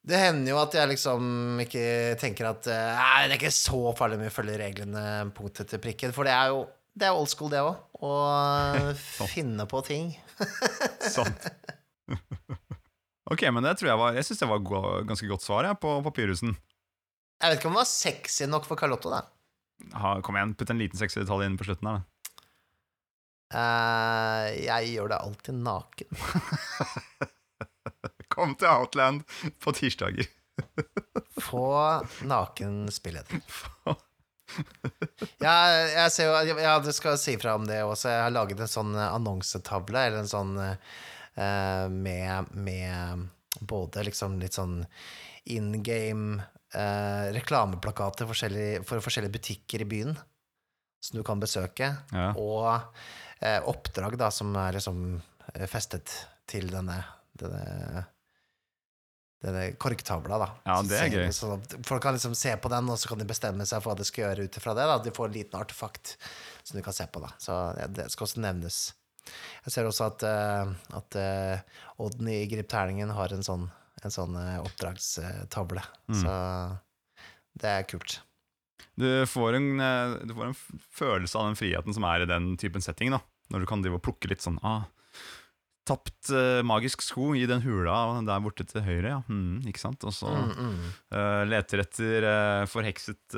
Det hender jo at jeg liksom ikke tenker at eh, Nei, det er ikke så farlig om vi følger reglene punkt etter prikken. For det er jo det er old school, det òg. Å finne på ting. Sånn. ok, men det tror jeg var Jeg syns det var go ganske godt svar jeg, på papirhusen. Jeg vet ikke om det var sexy nok for Carlotto, da. Ha, kom igjen, putt en liten sexy detalj inn på slutten her. da. Eh, jeg gjør det alltid naken. Kom til Outland på tirsdager. Få naken spillet Ja, jeg ser jo Ja, du skal si fra om det også. Jeg har laget en sånn annonsetavle, eller en sånn uh, med, med både liksom litt sånn in game uh, reklameplakater for forskjellige butikker i byen som du kan besøke, Ja. og eh, oppdrag da som er liksom eh, festet til denne, denne denne korktavla, da. Ja, det er gøy. Så at folk kan liksom se på den, og så kan de bestemme seg for hva de skal gjøre ut ifra det. da. De får en liten artefakt som de kan se på, da. Så ja, det skal også nevnes. Jeg ser også at, uh, at uh, Odden i Grip terningen har en sånn, en sånn uh, oppdragstavle. Mm. Så det er kult. Du får, en, eh, du får en følelse av den friheten som er i den typen setting. da Når du kan drive og plukke litt sånn ah, Tapt uh, magisk sko i den hula der borte til høyre, ja. Mm, ikke sant? Og så Mm, mm. Uh, leter etter uh, forhekset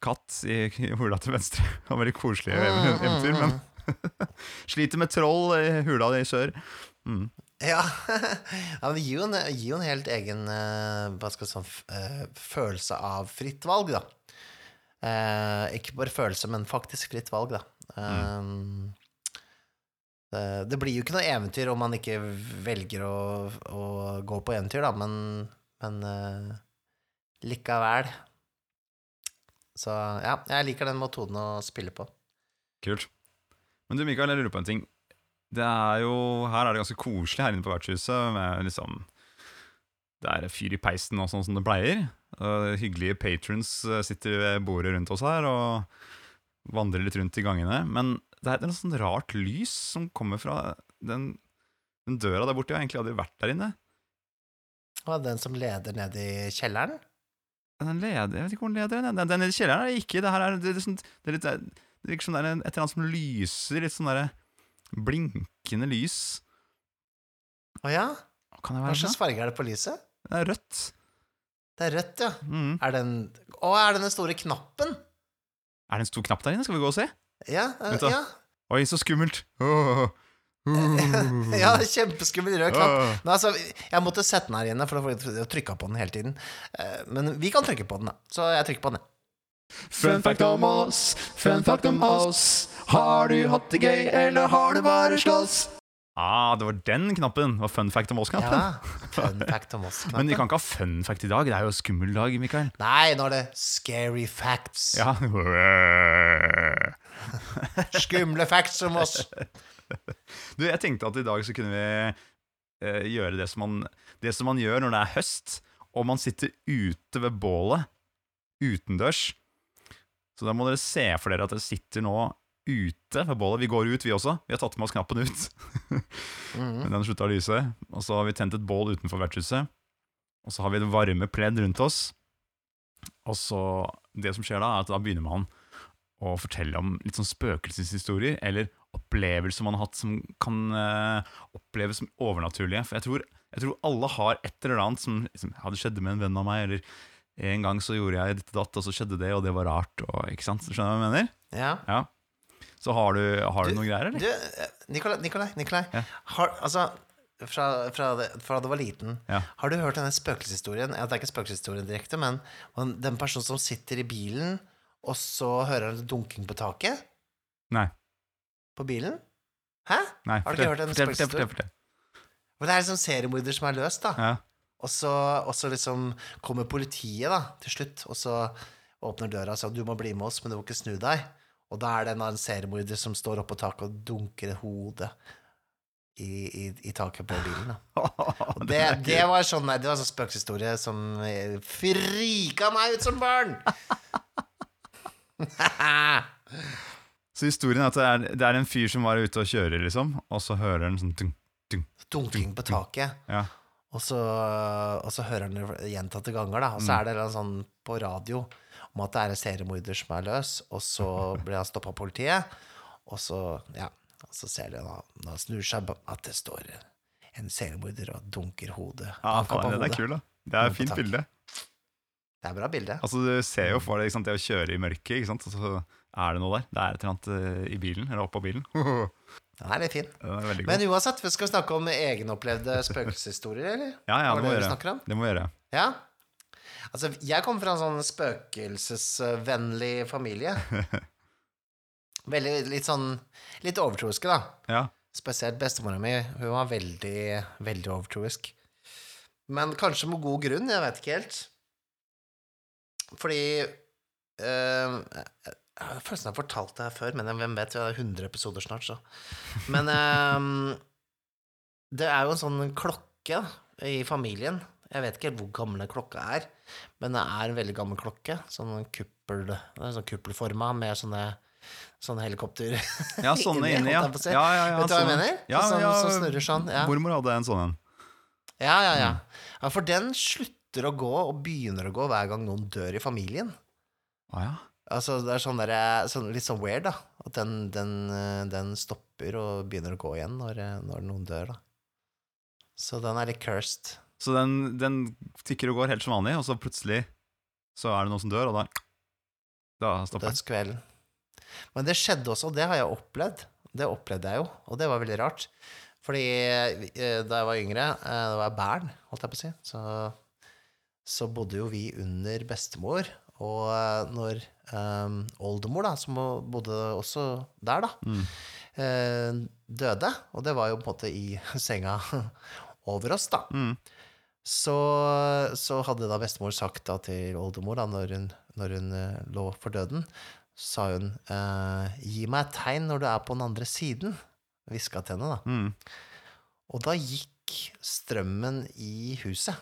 katt i, i hula til venstre. Det var veldig koselig Mm, mm, eventyr, mm. men sliter med troll i hula i sør. Mm. Ja, ja det gir jo en, gir jo en helt egen eh, hva skal f- eh, følelse av fritt valg, da. Eh, ikke bare følelse, men faktisk fritt valg, da. Um, det, det blir jo ikke noe eventyr om man ikke velger å, å gå på eventyr, da, men, men uh, likevel. Så ja, jeg liker den metoden å spille på. Kult. Men du Mikael, jeg lurer på en ting. Det er jo, Her er det ganske koselig her inne på vertshuset. Med liksom Det er fyr i peisen og sånn som det pleier. Uh, hyggelige patrons eh, sitter ved bordet rundt oss her og vandrer litt rundt i gangene. Men det er et sånn rart lys som kommer fra den, den døra der borte. Jeg har egentlig aldri vært der inne. Og den som leder ned i kjelleren. Den leder, jeg vet ikke hvor den leder. Den, den i kjelleren er det ikke. Det her er, det det, det er det virker som det er et eller annet som lyser. Litt sånn derre blinkende lys. Å ja? Kan det Hva slags farge er det på lyset? Det er rødt. Det er rødt, ja. Mm. Er den Å, er det den store knappen? Er det en stor knapp der inne? Skal vi gå og se? Ja. uh, ja. Oi, så skummelt! Åh. ja det er kjempeskummel rød knapp. Uh. Men altså, jeg måtte sette den her inne, for å trykke på den hele tiden. Eh, Men vi kan trykke på den, da. Så jeg trykker på den. Fun fact om oss, fun fact om oss. Har du hatt det gøy, eller har du bare slåss? Ah, det var den knappen. Det var fun fact om oss-knappen. Ja. Fun fact om oss. Men vi kan ikke ha fun fact i dag. Det er jo skummel dag, Mikael. Nei, nå er det scary facts. Ja. Skumle facts om oss. Du, jeg tenkte at i dag så kunne vi eh, gjøre det som, man, det som man gjør når det er høst, og man sitter ute ved bålet utendørs. Så da må dere se for dere at dere sitter nå ute ved bålet. Vi går ut, vi også. Vi har tatt med oss knappen ut. Mhm. Men den slutta å lyse. Og så har vi tent et bål utenfor vertshuset. Og så har vi et varme pledd rundt oss. Og så Det som skjer da, er at da begynner man å fortelle om litt sånn spøkelseshistorier, eller opplevelser man har hatt som kan uh, oppleves som overnaturlige. For jeg tror, jeg tror alle har et eller annet som liksom, hadde skjedd med en venn av meg, eller En gang så gjorde jeg ditt og datt, og så skjedde det, og det var rart. Og, ikke sant? Skjønner du hva jeg mener? Ja. Ja. Så har du, har du, Du- noen greier, eller? Du, eh, Nikolai, Nikolai, Nikolai Ja. har, altså, fra, fra, det, fra du var liten, Ja. har du hørt denne spøkelseshistorien? Ja, det er ikke spøkelseshistorien direkte, men den personen som sitter i bilen, og så hører han dunking på taket Nei. på bilen? Hæ? Nei. Har du ikke hørt den fortell, fortell, spøkelseshistorie? fortell, fortell. For det er liksom seriemorder som er løst, da. Ja. Og så, og så liksom kommer politiet da, til slutt, og så åpner døra og sier du må bli med oss, men du må ikke snu deg. Og da er det en annen seriemorder som står oppå taket og dunker hodet i, i, i taket på bilen. Da. Og det, det var sånn nei, det var sånn spøkelseshistorie som eh, frika meg ut som barn! Så historien er at det er, det er en fyr som var ute og kjører, liksom, og så hører han sånn dunk, dunk, Dunking på taket. Ja. Og så, og så hører han det gjentatte ganger, da. Og så er det en sånn på radio om at det er en seriemorder som er løs, og så blir han stoppa av politiet, og så, ja, og så ser de da, når han snur seg, at det står en seriemorder og dunker hodet. Ja, faen, den er kul, da. Det er et fint bilde. Det er bra bilde. Altså, Du ser jo for deg det å kjøre i mørket, ikke sant? og så er det noe der. Det er et eller annet eh, i bilen, eller oppå bilen. Den er litt fin. Er. Men uansett, vi skal snakke om egenopplevde spøkelseshistorier, eller? Ja, ja, det må det gjøre. Det må vi gjøre. Ja. Altså, jeg kommer fra en sånn spøkelsesvennlig familie. Veldig litt sånn Litt overtroiske, da. Ja. Spesielt bestemora mi. Hun var veldig, veldig overtroisk. Men kanskje med god grunn, jeg vet ikke helt. Fordi eh, Jeg har følelsen jeg har fortalt det her før, men hvem vet, vi har 100 episoder snart, så. Men um, det er jo en sånn klokke i familien. Jeg vet ikke helt hvor gammel den klokka er, men det er en veldig gammel klokke. Sånn kuppel, er sånn kuppelforma med sånne, sånne helikopter Ja, sånne Inni, ja. ja, ja, ja Vet du hva jeg mener? Ja, Sånn- ja, som snurrer sånn, ja. Mormor hadde en sånn en. Ja, ja, ja. Mm. ja. For den slutter å gå, og begynner å gå hver gang noen dør i familien. Ah, ja. Altså, det er sånn der, sånn, litt sånn weird, da. At den, den, eh, den stopper og begynner å gå igjen når, eh, når noen dør, da. Så den er litt cursed. Så den, den tikker og går helt som vanlig, og så plutselig så er det noen som dør, og da Da stopper den. Dødskvelden. Men det skjedde også, og det har jeg opplevd. Det opplevde jeg jo, og det var veldig rart. Fordi eh, da jeg var yngre, da var jeg bæren, holdt jeg på å si, så, så bodde jo vi under bestemor. Og når eh, oldemor, da, som bodde også der, da, Mm. uh, døde, og det var jo på en måte i senga over oss, da, Mm. så, så hadde da bestemor sagt da til oldemor, da, når hun, når hun uh, lå for døden, sa hun uh, 'gi meg et tegn når du er på den andre siden', hviska til henne, da. Mm. Og da gikk strømmen i huset.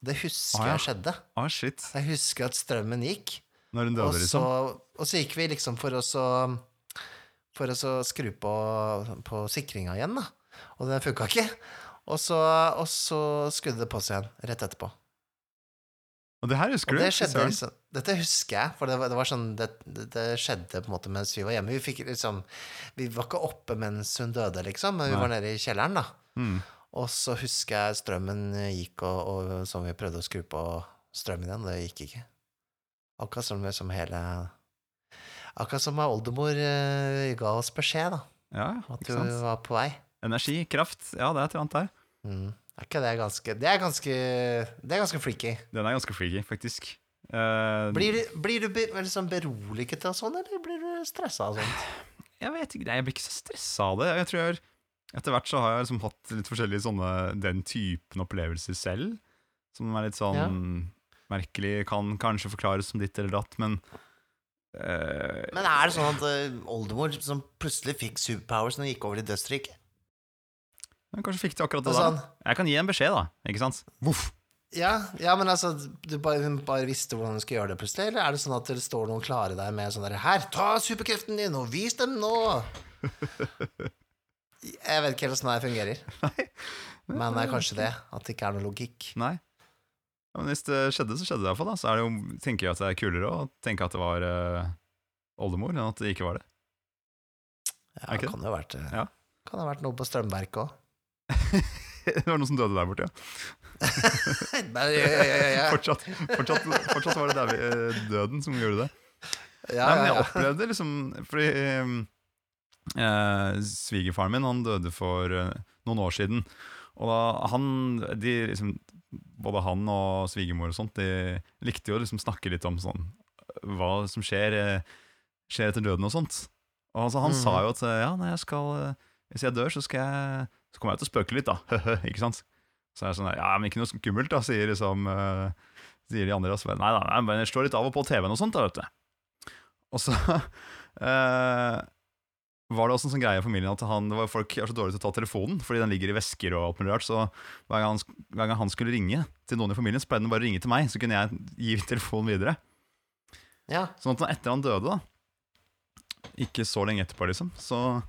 Det husker ah, ja. jeg skjedde. Ah, shit. Jeg husker at strømmen gikk, Når hun og døde, så, liksom. og så gikk vi liksom for å så For å så skru på, på sikringa igjen, da. Og den funka ikke. Og så, og så skrudde det på seg igjen rett etterpå. Og det her husker Og du? det skjedde liksom Dette husker jeg, for det var, det var sånn det, det, det skjedde på en måte mens vi var hjemme. Vi fikk liksom Vi var ikke oppe mens hun døde, liksom, men vi Nei. var nede i kjelleren, da. Mm. Og så husker jeg strømmen gikk, og, og sånn vi prøvde å skru på strømmen igjen, det gikk ikke. Akkurat som, som hele Akkurat som oldemor uh, ga oss beskjed, da. Ja, At hun var på vei. Energi, kraft. Ja, det er et eller annet der. Mm. Er ikke det ganske Det er ganske Det er ganske freaky. Den er ganske freaky, faktisk. Uh, Blir blir du be, liksom beroliget av sånn, eller blir du stressa av sånt? Jeg vet ikke, nei, jeg blir ikke så stressa av det. Jeg tror jeg, Etter hvert så har jeg liksom hatt litt forskjellige sånne den typen opplevelser selv. Som er litt sånn Ja. Merkelig, kan kanskje forklares som ditt eller datt, men uh, Men er det sånn at uh, oldemor som plutselig fikk superpowers når hun gikk over i dødsriket? men Kanskje fikk de akkurat det Altså, da. Jeg kan gi en beskjed, da. Ikke sant? Voff. Ja, ja, men altså du bare, Hun bare visste hvordan hun skulle gjøre det plutselig? Eller er det sånn at det står noen klare der med sånn der Her, ta superkreften din, og vis dem nå! Jeg vet ikke helt åssen det fungerer. fungerer. Men det er kanskje det. At det ikke er noe logikk. Nei. Ja, men hvis det skjedde, så skjedde det iallfall. Så er det jo, tenker jeg at det er kulere å tenke at det var uh, oldemor, enn at det ikke var det. Ja, det kan jo ha vært, Ja. kan ha vært noe på strømverket òg. det var noen som døde der borte, ja. Nei, ja, ja, ja. Fortsatt, fortsatt, fortsatt var det der vi, eh, døden som gjorde det. ja, Nei, men jeg ja. opplevde liksom Fordi eh, eh, svigerfaren min Han døde for eh, noen år siden. Og da han de liksom, Både han og svigermor og sånt De likte jo å liksom snakke litt om sånn hva som skjer, eh, skjer etter døden og sånt. Og altså, han mm. sa jo at eh, ja, når jeg skal eh, hvis jeg dør, så, skal jeg, så kommer jeg til å spøke litt, da. ikke sant? Så er jeg sånn Ja, men ikke noe skummelt, da, sier liksom uh, Sier de andre. Og så nei da, men jeg slår litt av og på TV-en og sånt, da, vet du. Og så eh, var det også en sånn greie i familien at han, det var folk er så dårlige til å ta telefonen, fordi den ligger i vesker og alt mulig rart. Så hver gang, han, hver gang han skulle ringe til noen i familien, så pleide han bare å ringe til meg, så kunne jeg gi telefonen videre. ja. Sånn at etter han døde, da, ikke så lenge etterpå, liksom, så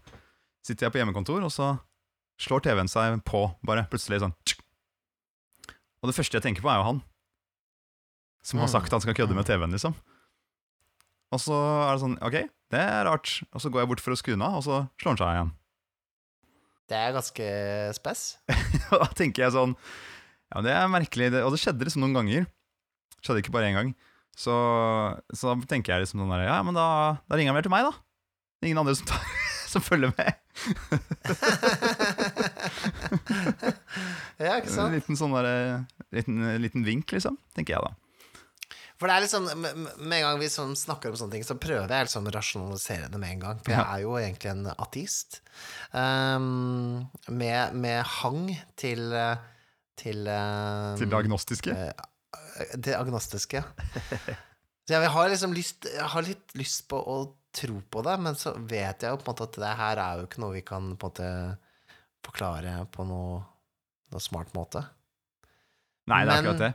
sitter jeg på hjemmekontor, og så slår TV-en seg på, bare plutselig sånn. Og det første jeg tenker på, er jo han. Som har sagt at han skal kødde med TV-en, liksom. Og så er det sånn, ok, det er rart. Og så går jeg bort for å skru av, og så slår han seg igjen. Det er ganske spess. Da tenker jeg sånn Ja, det er merkelig. Det, og det skjedde liksom noen ganger. Det skjedde ikke bare én gang. Så, så da tenker jeg liksom sånn der Ja, men da, da ringer han vel til meg, da. Ingen andre som, tar, som følger med. ja, ikke En sant? liten sånn der, liten, liten vink, liksom. Tenker jeg da. For det er liksom Med med en gang vi sånn snakker om sånne ting, så prøver jeg liksom å rasjonalisere det med en gang. For jeg er jo egentlig en ateist. Um, med, med hang til eh, Til, um, Til det agnostiske. eh, det agnostiske. Så jeg har liksom lyst Jeg har litt lyst på å tro på det, men så vet jeg jo på en måte at det her er jo ikke noe vi kan på en måte forklare på noe, noe smart måte. Nei, det er men- akkurat det.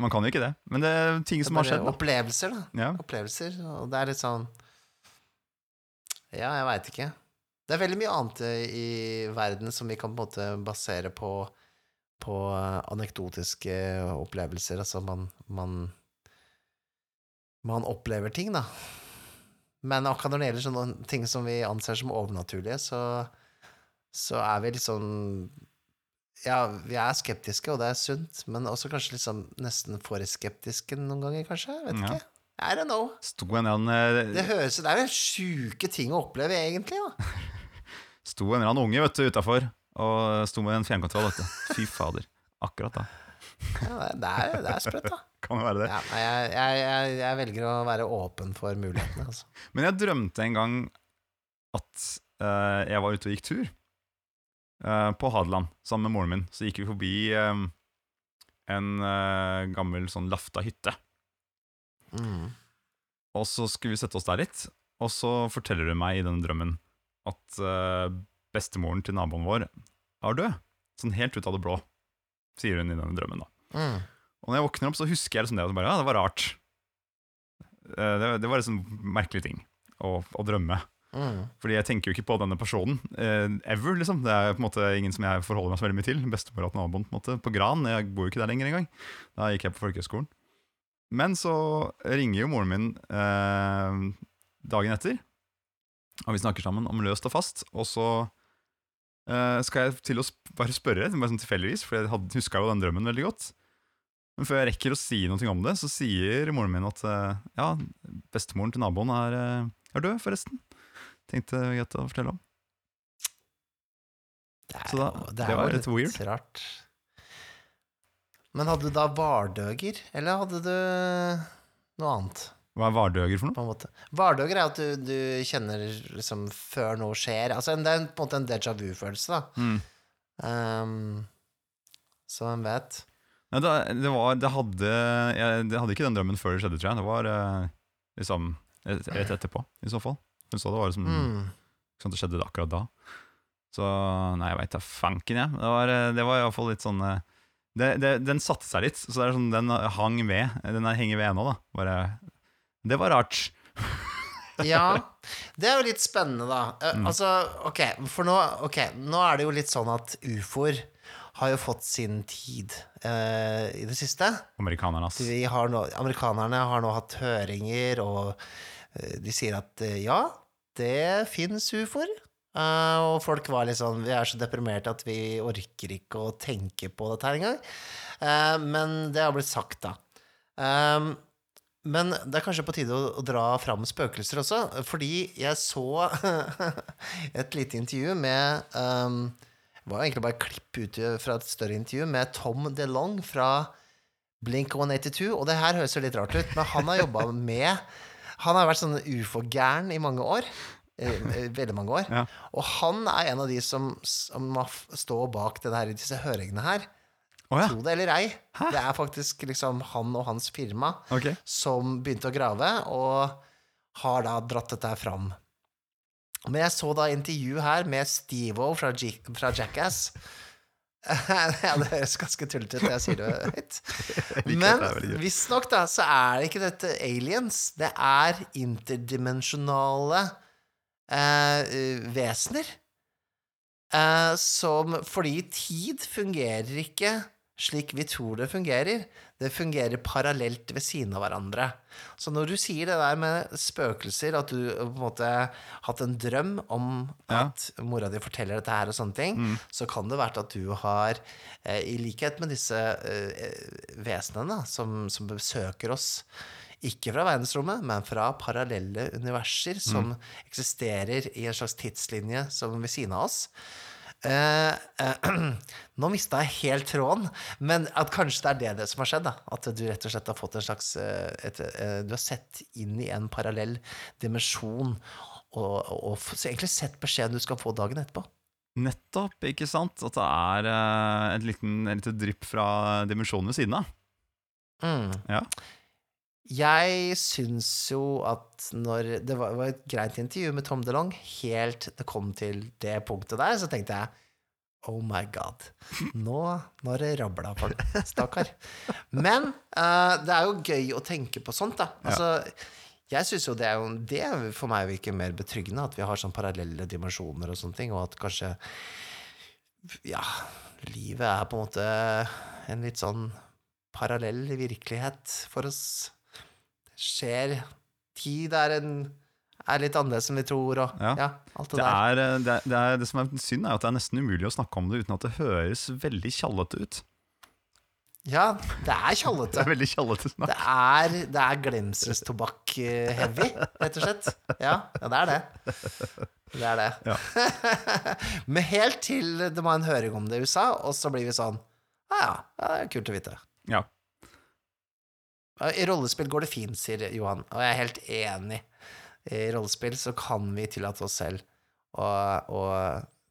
Man kan jo ikke det. Men det er ting som har skjedd. Da. opplevelser, da. Ja. opplevelser, og det er litt sånn Ja, jeg veit ikke. Det er veldig mye annet i verden som vi kan på en måte basere på på eh, anekdotiske opplevelser. Altså man man man opplever ting, da. Men akkurat når det gjelder sånne ting som vi anser som overnaturlige, så så er vi litt sånn Ja, vi er skeptiske, og det er sunt, men også kanskje liksom nesten for skeptiske noen ganger, kanskje? Vet Ja. ikke. I don't know. Annen, Det eh, høres Det er jo sjuke ting å oppleve, egentlig, da. sto en eller annen unge vet du, utafor og sto med en fjernkontroll. Vet du. Fy fader. Akkurat da. Ja, det er, det er sprøtt, da. Kan jo være det. Ja, jeg, jeg, jeg, jeg velger å være åpen for mulighetene, altså. Men jeg drømte en gang at uh, jeg var ute og gikk tur på Hadeland sammen med moren min. Så gikk vi forbi eh, en eh, gammel sånn lafta hytte. Mm. Og så skulle vi sette oss der litt, og så forteller hun meg i denne drømmen at eh, bestemoren til naboen vår er død. Sånn helt ut av det blå, sier hun i denne drømmen. da. Mm. Og når jeg våkner opp, så husker jeg liksom det. Og bare, ja, det var rart. Eh, det, det var en sånn merkelig ting å, å drømme. Mm. Fordi jeg tenker jo ikke på denne personen eh, ever, liksom. Det er på en måte ingen som jeg forholder meg så veldig mye til. Bestemor og naboen på en måte, på Gran. Jeg bor jo ikke der lenger engang. Da gikk jeg på folkehøgskolen. Men så ringer jo moren min eh, dagen etter, og vi snakker sammen om løst og fast. Og så eh, skal jeg til å sp bare spørre, bare sånn tilfeldigvis, for jeg huska jo den drømmen veldig godt. Men før jeg rekker å si noe om det, så sier moren min at eh, ja, bestemoren til naboen er, eh, er død, forresten. Tenkte greit å fortelle om. Det er, Så da- det er var litt weird. rart. Men hadde du da vardøger, eller hadde du noe annet? Hva er vardøger for noe? Vardøger er at du, du kjenner liksom før noe skjer. Altså, det er på en måte en déjà vu-følelse, da. Mm. Um, så hvem vet? Nei, det, det var Det hadde jeg det hadde ikke den drømmen før det skjedde, tror jeg. Det var eh, liksom rett etterpå, i så fall. Hun så det var liksom Mm. Det skjedde akkurat da. Så nei, jeg veit da fanken, jeg. Det var, eh, det var iallfall litt sånn eh, det, det, Den satte seg litt, så det sånn, den hang ved. Den er- henger ved ennå, da. Bare Det var rart. Ja, det er jo litt spennende, da. Eh, Mm. Altså, ok, for nå, ok, nå er det jo litt sånn at ufoer har jo fått sin tid uh, i det siste. Amerikanerne, ass. Vi har nå, amerikanerne har nå hatt høringer, og uh, de sier at uh, ja, det fins ufoer. Uh, og folk var litt sånn Vi er så deprimerte at vi orker ikke å tenke på dette her engang. Uh, men det har blitt sagt, da. Eh, men det er kanskje på tide å, å dra fram spøkelser også, fordi jeg så et lite intervju med um, Det var egentlig bare et klipp ut fra et større intervju med Tom DeLong fra Blink 182. Og det her høres jo litt rart ut, men han har jobba med Han har vært sånn ufo-gæren i mange år. Veldig mange år. Ja. Og han er en av de som, som må stå bak det her, disse høringene her. Oh, ja. Tro det eller ei. Det er faktisk liksom han og hans firma okay. som begynte å grave, og har da dratt dette her fram. Men jeg så da intervju her med Steve-O fra, fra Jackass. ja, det høres ganske tullete ut når jeg sier det høyt. Men visstnok, så er det ikke dette aliens. Det er interdimensjonale eh, vesener. Eh, som Fordi tid fungerer ikke slik vi tror det fungerer. Det fungerer parallelt ved siden av hverandre. Så når du sier det der med spøkelser, at du på en måte har hatt en drøm om Ja. at mora di forteller dette her og sånne ting, så kan det være at du har, eh, i likhet med disse eh, vesenene som, som besøker oss, ikke fra verdensrommet, men fra parallelle universer som eksisterer i en slags tidslinje som ved siden av oss. Eh, eh, nå mista jeg helt tråden, men at kanskje det er det, det som har skjedd. da At du rett og slett har fått en slags eh, et, Du har sett inn i en parallell dimensjon, og, og, og så egentlig sett beskjeden du skal få dagen etterpå. Nettopp, ikke sant? At det er et lite drypp fra dimensjonen ved siden av. Mm. Ja. Jeg syns jo at når Det var, var et greit intervju med Tom DeLong, helt det kom til det punktet der, så tenkte jeg Oh my god. Nå, nå har det rabla for den, stakkar. Men uh, det er jo gøy å tenke på sånt, da. Altså, jeg syns jo det er jo Det for meg virker mer betryggende, at vi har sånn parallelle dimensjoner og sånne ting, og at kanskje Ja, livet er på en måte en litt sånn parallell virkelighet for oss. Skjer Tid er, en, er litt annerledes enn vi tror, og Ja. ja, alt det, er, eh, det, er, det, er, det som er synd, er at det er nesten umulig å snakke om det uten at det høres veldig tjallete ut. Ja, det er Det er veldig tjallete snakk. Det er, det er glemselstobakk-heavy, rett og slett. Ja, ja, det er det. Det er det. Ja. Men helt til det var en høring om det i USA, og så blir vi sånn Ja, ja, ja, det er kult å vite. Ja. I rollespill går det fint, sier Johan, og jeg er helt enig. I rollespill så kan vi tillate oss selv å, å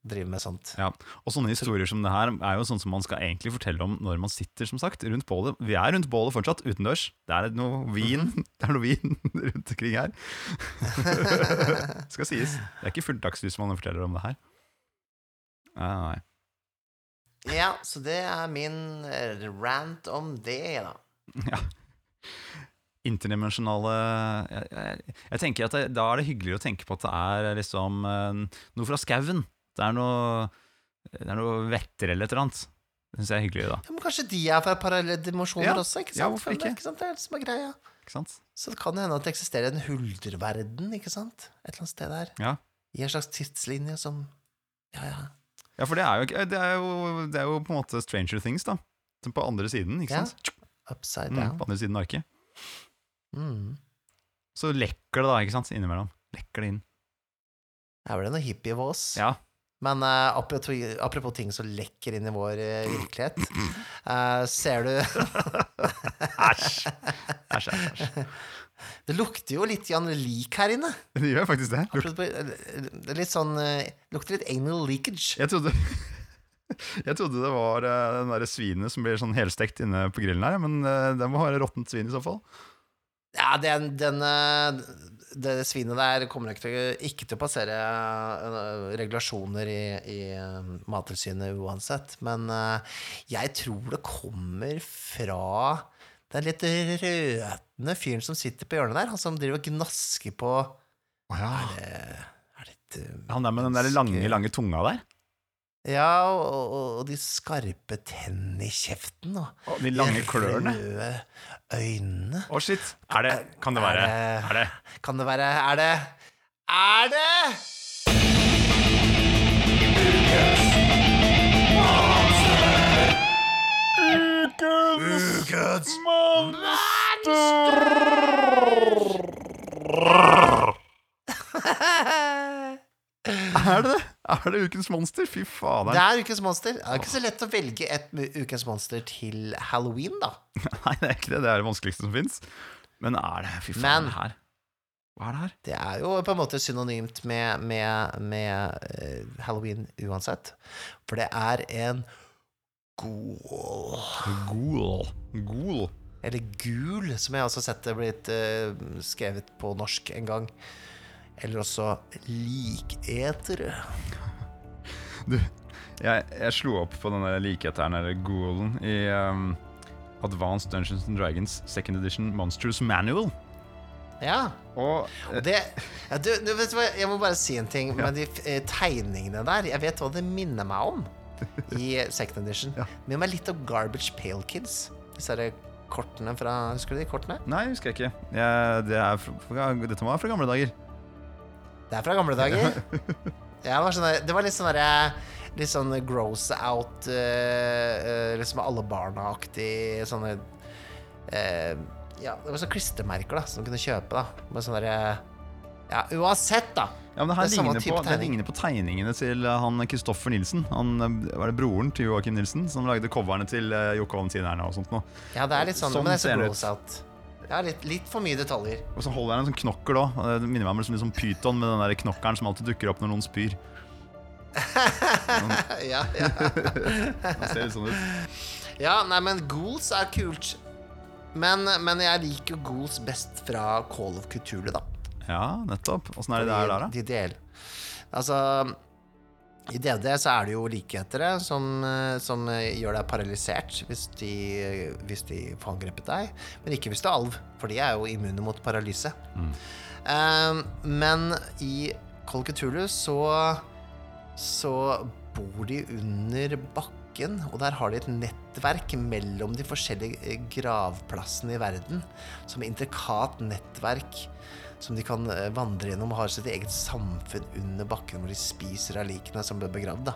drive med sånt. Ja, og sånne historier som det her er jo sånn som man skal egentlig fortelle om når man sitter som sagt, rundt bålet. Vi er rundt bålet fortsatt, utendørs. Det er noe vin Det er noe vin rundt omkring her. skal sies. Det er ikke fullt dagslys man forteller om det her. Nei, nei. Ja, så det er min rant om det, da. Ja. Interdimensjonale jeg, jeg, jeg tenker at det, Da er det hyggeligere å tenke på at det er liksom eh, noe fra skauen. Det er noe Det er noe vetter eller et eller annet. Det syns jeg er hyggelig. da. Ja, men kanskje de er fra parallelle dimensjoner Ja, også, ikke sant? ja, hvorfor ikke? ikke sant? Det er det som er greia. Ikke sant? Så det kan hende at det eksisterer en huldreverden, ikke sant? Et eller annet sted der. Ja. I en slags tidslinje som Ja, ja. Ja, for det er jo, det er jo, det er jo på en måte Stranger Things, da. På andre siden, ikke Ja. sant? Upside Mm, down. på andre siden av arket. Mm. Så lekker det, da, ikke sant? Innimellom. Lekker det inn. Her ble det noe hippievås. Ja. Men uh, apropos, apropos ting som lekker inn i vår uh, virkelighet uh, Ser du Æsj. Æsj, æsj. Det lukter jo litt lik her inne. Det gjør faktisk det. Apropos, Det litt sånn Lukter litt anal leakage. Jeg trodde Jeg trodde det var eh, den der svinet som blir sånn helstekt inne på grillen her, men eh, det må være råttent svin i så fall. Ja, den, den eh, Det svinet der kommer ikke til, ikke til å passere regulasjoner i, i Mattilsynet uansett. Men jeg tror det kommer fra den litt røtende fyren som sitter på hjørnet der. Han som driver og gnasker på Er det et, eh, Han der med den der lange, lange tunga der. Ja, og, og, de skarpe tennene i kjeften. Og Og de lange klørne. øynene. Å, shit. Er det Kan det være Er det- det Kan det være Er det Er det Ukens Er det det? Er det ukens monster? Fy Det er ukens monster. Det er ikke så lett å velge et ukens monster til halloween, da. Nei, det er ikke det. Det er det vanskeligste som fins. Men er det Fy faen, Men- her Hva er det her? Det er jo på en måte synonymt med, med, med eh, halloween uansett. For det er en ghoul. Ghoul. Ghoul. Eller gul, som jeg også har sett det blitt uh, skrevet på norsk en gang. Eller også liketere. Du, jeg, jeg slo opp på denne likheteren, eller ghoulen, i um, Advanced Dungeons and Dragons Second Edition Monsters Manual. Ja. Og Og det ja, du, du, vet hva, Jeg må bare si en ting med de eh, tegningene der. Jeg vet hva det minner meg om i Second Edition. Ja. Minner meg litt om Garbage Pale Kids. Disse kortene fra Husker du de kortene? Nei, husker jeg ikke. Jeg, det er fra, dette dette var fra gamle dager. Det er fra gamle dager. Ja, det, var sånne, det var litt sånn derre Litt sånn gross out uh, eh, Liksom alle barna-aktig Sånne uh, Ja, det var sånne klistremerker da som du kunne kjøpe. da Med sånne derre Ja, uansett, da. Ja, men det her Det er ligner på, det ligner på tegningene til han Kristoffer Nilsen. Han, var det broren til Joakim Nilsen som lagde coverne til Jokke og Valentinerne og sånt noe. Ja, det er litt sånn, Sånn men det er så gross out. Ja, litt, litt for mye detaljer. Og så holder han en sånn knokkel òg. Det minner meg om liksom, liksom pyton med den der knokkelen som alltid dukker opp når noen spyr. ja, ja. det ser litt sånn ut. ja, nei, men ghouls er kult. Men, men jeg liker jo ghouls best fra Call of Cthulhu, da. Ja, nettopp. Åssen er det der der, da? De del. Altså I DD så er det jo likhetere som, eh, som eh, gjør deg paralysert hvis de, hvis de får angrepet deg. Men ikke hvis du er alv, for de er jo immune mot paralyse. Mm. Um, men i Call så så bor de under bakken, og der har de et nettverk mellom de forskjellige gravplassene i verden. Som et intrikat nettverk som de kan eh, vandre gjennom og har sitt eget samfunn under bakken hvor de spiser av likene som ble begravd. da.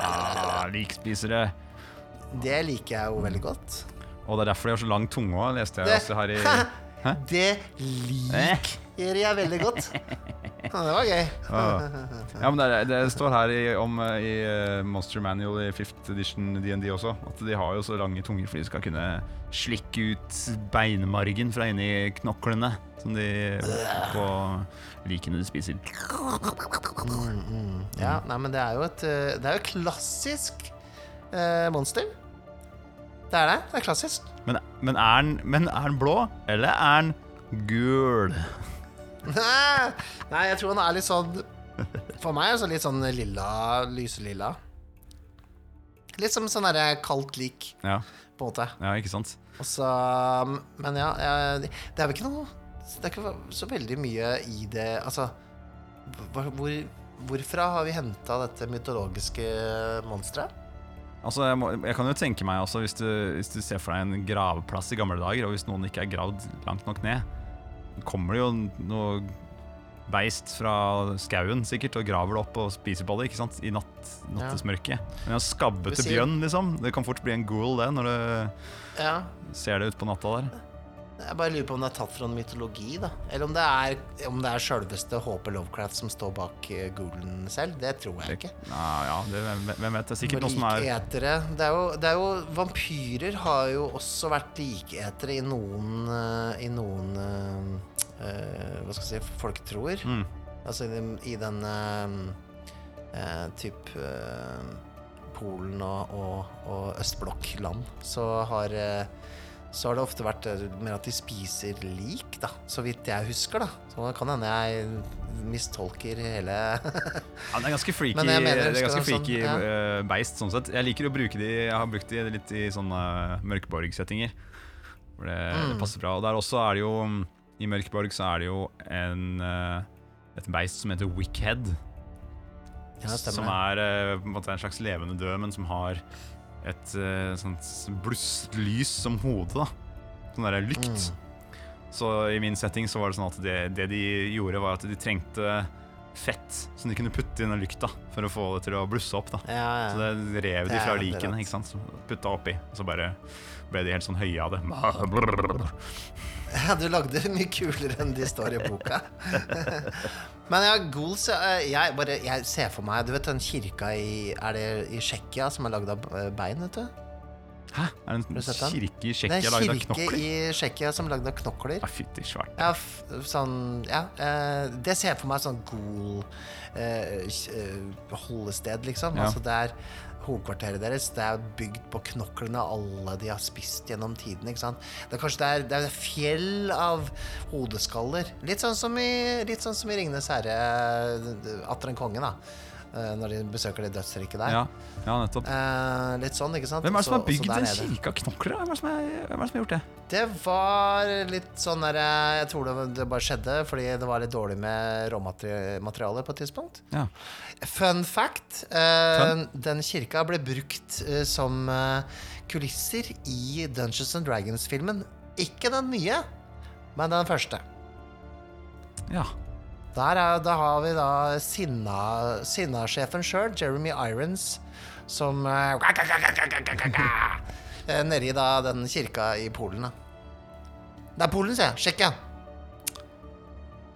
Ah, likspisere. Det liker jeg jo veldig godt. Og det er derfor de har så lang tunge òg, leste jeg Det- også her i Det liker jeg veldig godt. Ja, det var gøy. Ja, men det, er, det står her i, om eh, i eh, Monster Manual i 5th edition DND også, at de har jo så lange tunger for de skal kunne slikke ut beinmargen fra inni knoklene som de på likene de spiser. Ja, nei, men det er jo et eh, Det er jo et klassisk eh, monster. Det er det. Det er klassisk. Men, men, er den, men er den blå, eller er den gul? Nei, jeg tror han er litt sånn For meg er det litt sånn lilla, lyselilla. Litt som sånn derre kaldt lik, Ja, på en måte. ja ikke sant? Også, Men ja, jeg, det er vel ikke noe Det er ikke så veldig mye i det Altså, hvor, hvorfra har vi henta dette mytologiske monsteret? Altså, jeg, må, jeg kan jo tenke meg også, hvis, du, hvis du ser for deg en gravplass i gamle dager, og hvis noen ikke er gravd langt nok ned, kommer det jo noe beist fra skauen sikkert og graver det opp og spiser på det ikke sant? i natt, nattesmørket. Men en skabbete bjørn, liksom. Det kan fort bli en ghoul, det, når du Ja, ser det ut på natta der. Jeg bare lurer på om det er tatt fra en mytologi, da. Eller om det er, om det er sjølveste HP Lovecraft som står bak uh, Goolen selv. Det tror jeg ikke. Ja, ja det, hvem- vet? Det er sikkert noe som er Liketere. Det er, jo, det er jo Vampyrer har jo også vært liketere i noen eh, I noen eh, eh, Hva skal jeg si folketroer. mm, Altså i den, i den uh, uh, typ uh, Polen og, og, og østblokkland, så har eh, så har det ofte vært eh, mer at de spiser lik, da. Så vidt jeg husker, da. Så det kan hende jeg mistolker hele Ja, det er ganske freaky, Men mener det er ganske freaky sånn, ja. eh, beist, sånn sett. Jeg liker å bruke de Jeg har brukt de litt i sånne mørkeborg-settinger. Hvor det, det Mm. passer bra. Og der også er det jo I Mørkeborg så er det jo en eh, et beist som heter Wickhead. Ja, som er eh, en slags levende død, men som har et uh, sånt blusslys som hode. da Sånn derre lykt. Mm. Så i min setting så var det sånn at det, det de gjorde, var at de trengte fett som de kunne putte i den lykta for å få det til å blusse opp. da Ja, Så det rev de fra ja, likene, ikke sant? Så putta oppi, og så bare ble de helt sånn høye av det. ja, du lagde det mye kulere enn de står i boka. Men ja, ghouls eh, jeg, bare, jeg ser for meg Du vet den kirka i Er det i Tsjekkia som er lagd av eh, bein, vet du? Hæ? Er det en kirke i Det Tsjekkia er lagd av kirke i Tsjekkia som er lagd av knokler. Ja, fytti svært. Ja, sånn Ja. Eh, det ser jeg for meg sånn ghoul eh, eh, holdested, liksom. Ja. Altså det er hovedkvarteret deres. Det er bygd på knoklene alle de har spist gjennom tiden. Det er kanskje det er, det er fjell av hodeskaller. Litt sånn som i, litt sånn som i Ringenes herre, eh, atter en konge, da. Eh, Når de besøker det dødsriket der. Ja, ja nettopp. Eh, litt sånn, ikke sant? Hvem er det som har bygd den en kirke av knokler? Hvem er som, er, hvem er det som har gjort det? Det var litt sånn der Jeg tror det, det bare skjedde fordi det var litt dårlig med råmateriale på et tidspunkt. Ja. Fun fact. Eh, Fun? Den kirka ble brukt eh, som eh, kulisser i Dungeons and Dragons-filmen. Ikke den nye, men den første. ja. Der, er, da har vi da sinna- Sinna-sjefen sjøl, Jeremy Irons, som Nedi da den kirka i Polen, da. Det er Polen, sier jeg. Tsjekkia.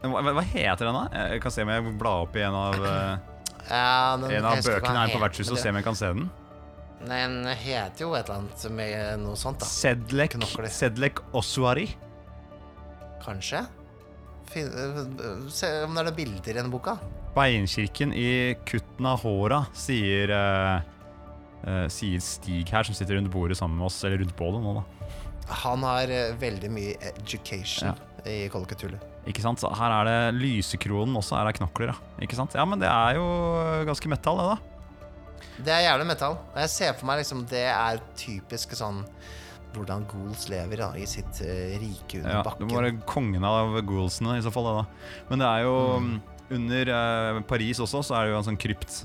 Hva, hva heter den, da? Jeg kan se om jeg blar opp i en av, Ja, den- en av bøkene er på vertshuset og se om jeg kan se den. Nei, Den heter jo et eller annet med noe sånt, da. Sedlek, Knokler. Sedlek Ossuari. Kanskje? Fin, se om det er noen bilder i den boka. Beinkirken i Kutnahora, sier, uh, sier Stig her, som sitter rundt bordet sammen med oss. Eller rundt bålet nå, da. Han har uh, veldig mye education i Call of Cthulhu. Ikke sant? Så her er det Lysekronen også er av knokler, ja. Ikke sant? Ja, men det er jo ganske metall, det, da. Det er jævlig metall. Og jeg ser for meg liksom det er typisk sånn hvordan ghouls lever da, i sitt uh, rike under Ja, det bakken. må være kongen av ghoulsene, i så fall. Det, da. Men det er jo Mm. Under uh, Paris også, så er det jo en sånn krypt.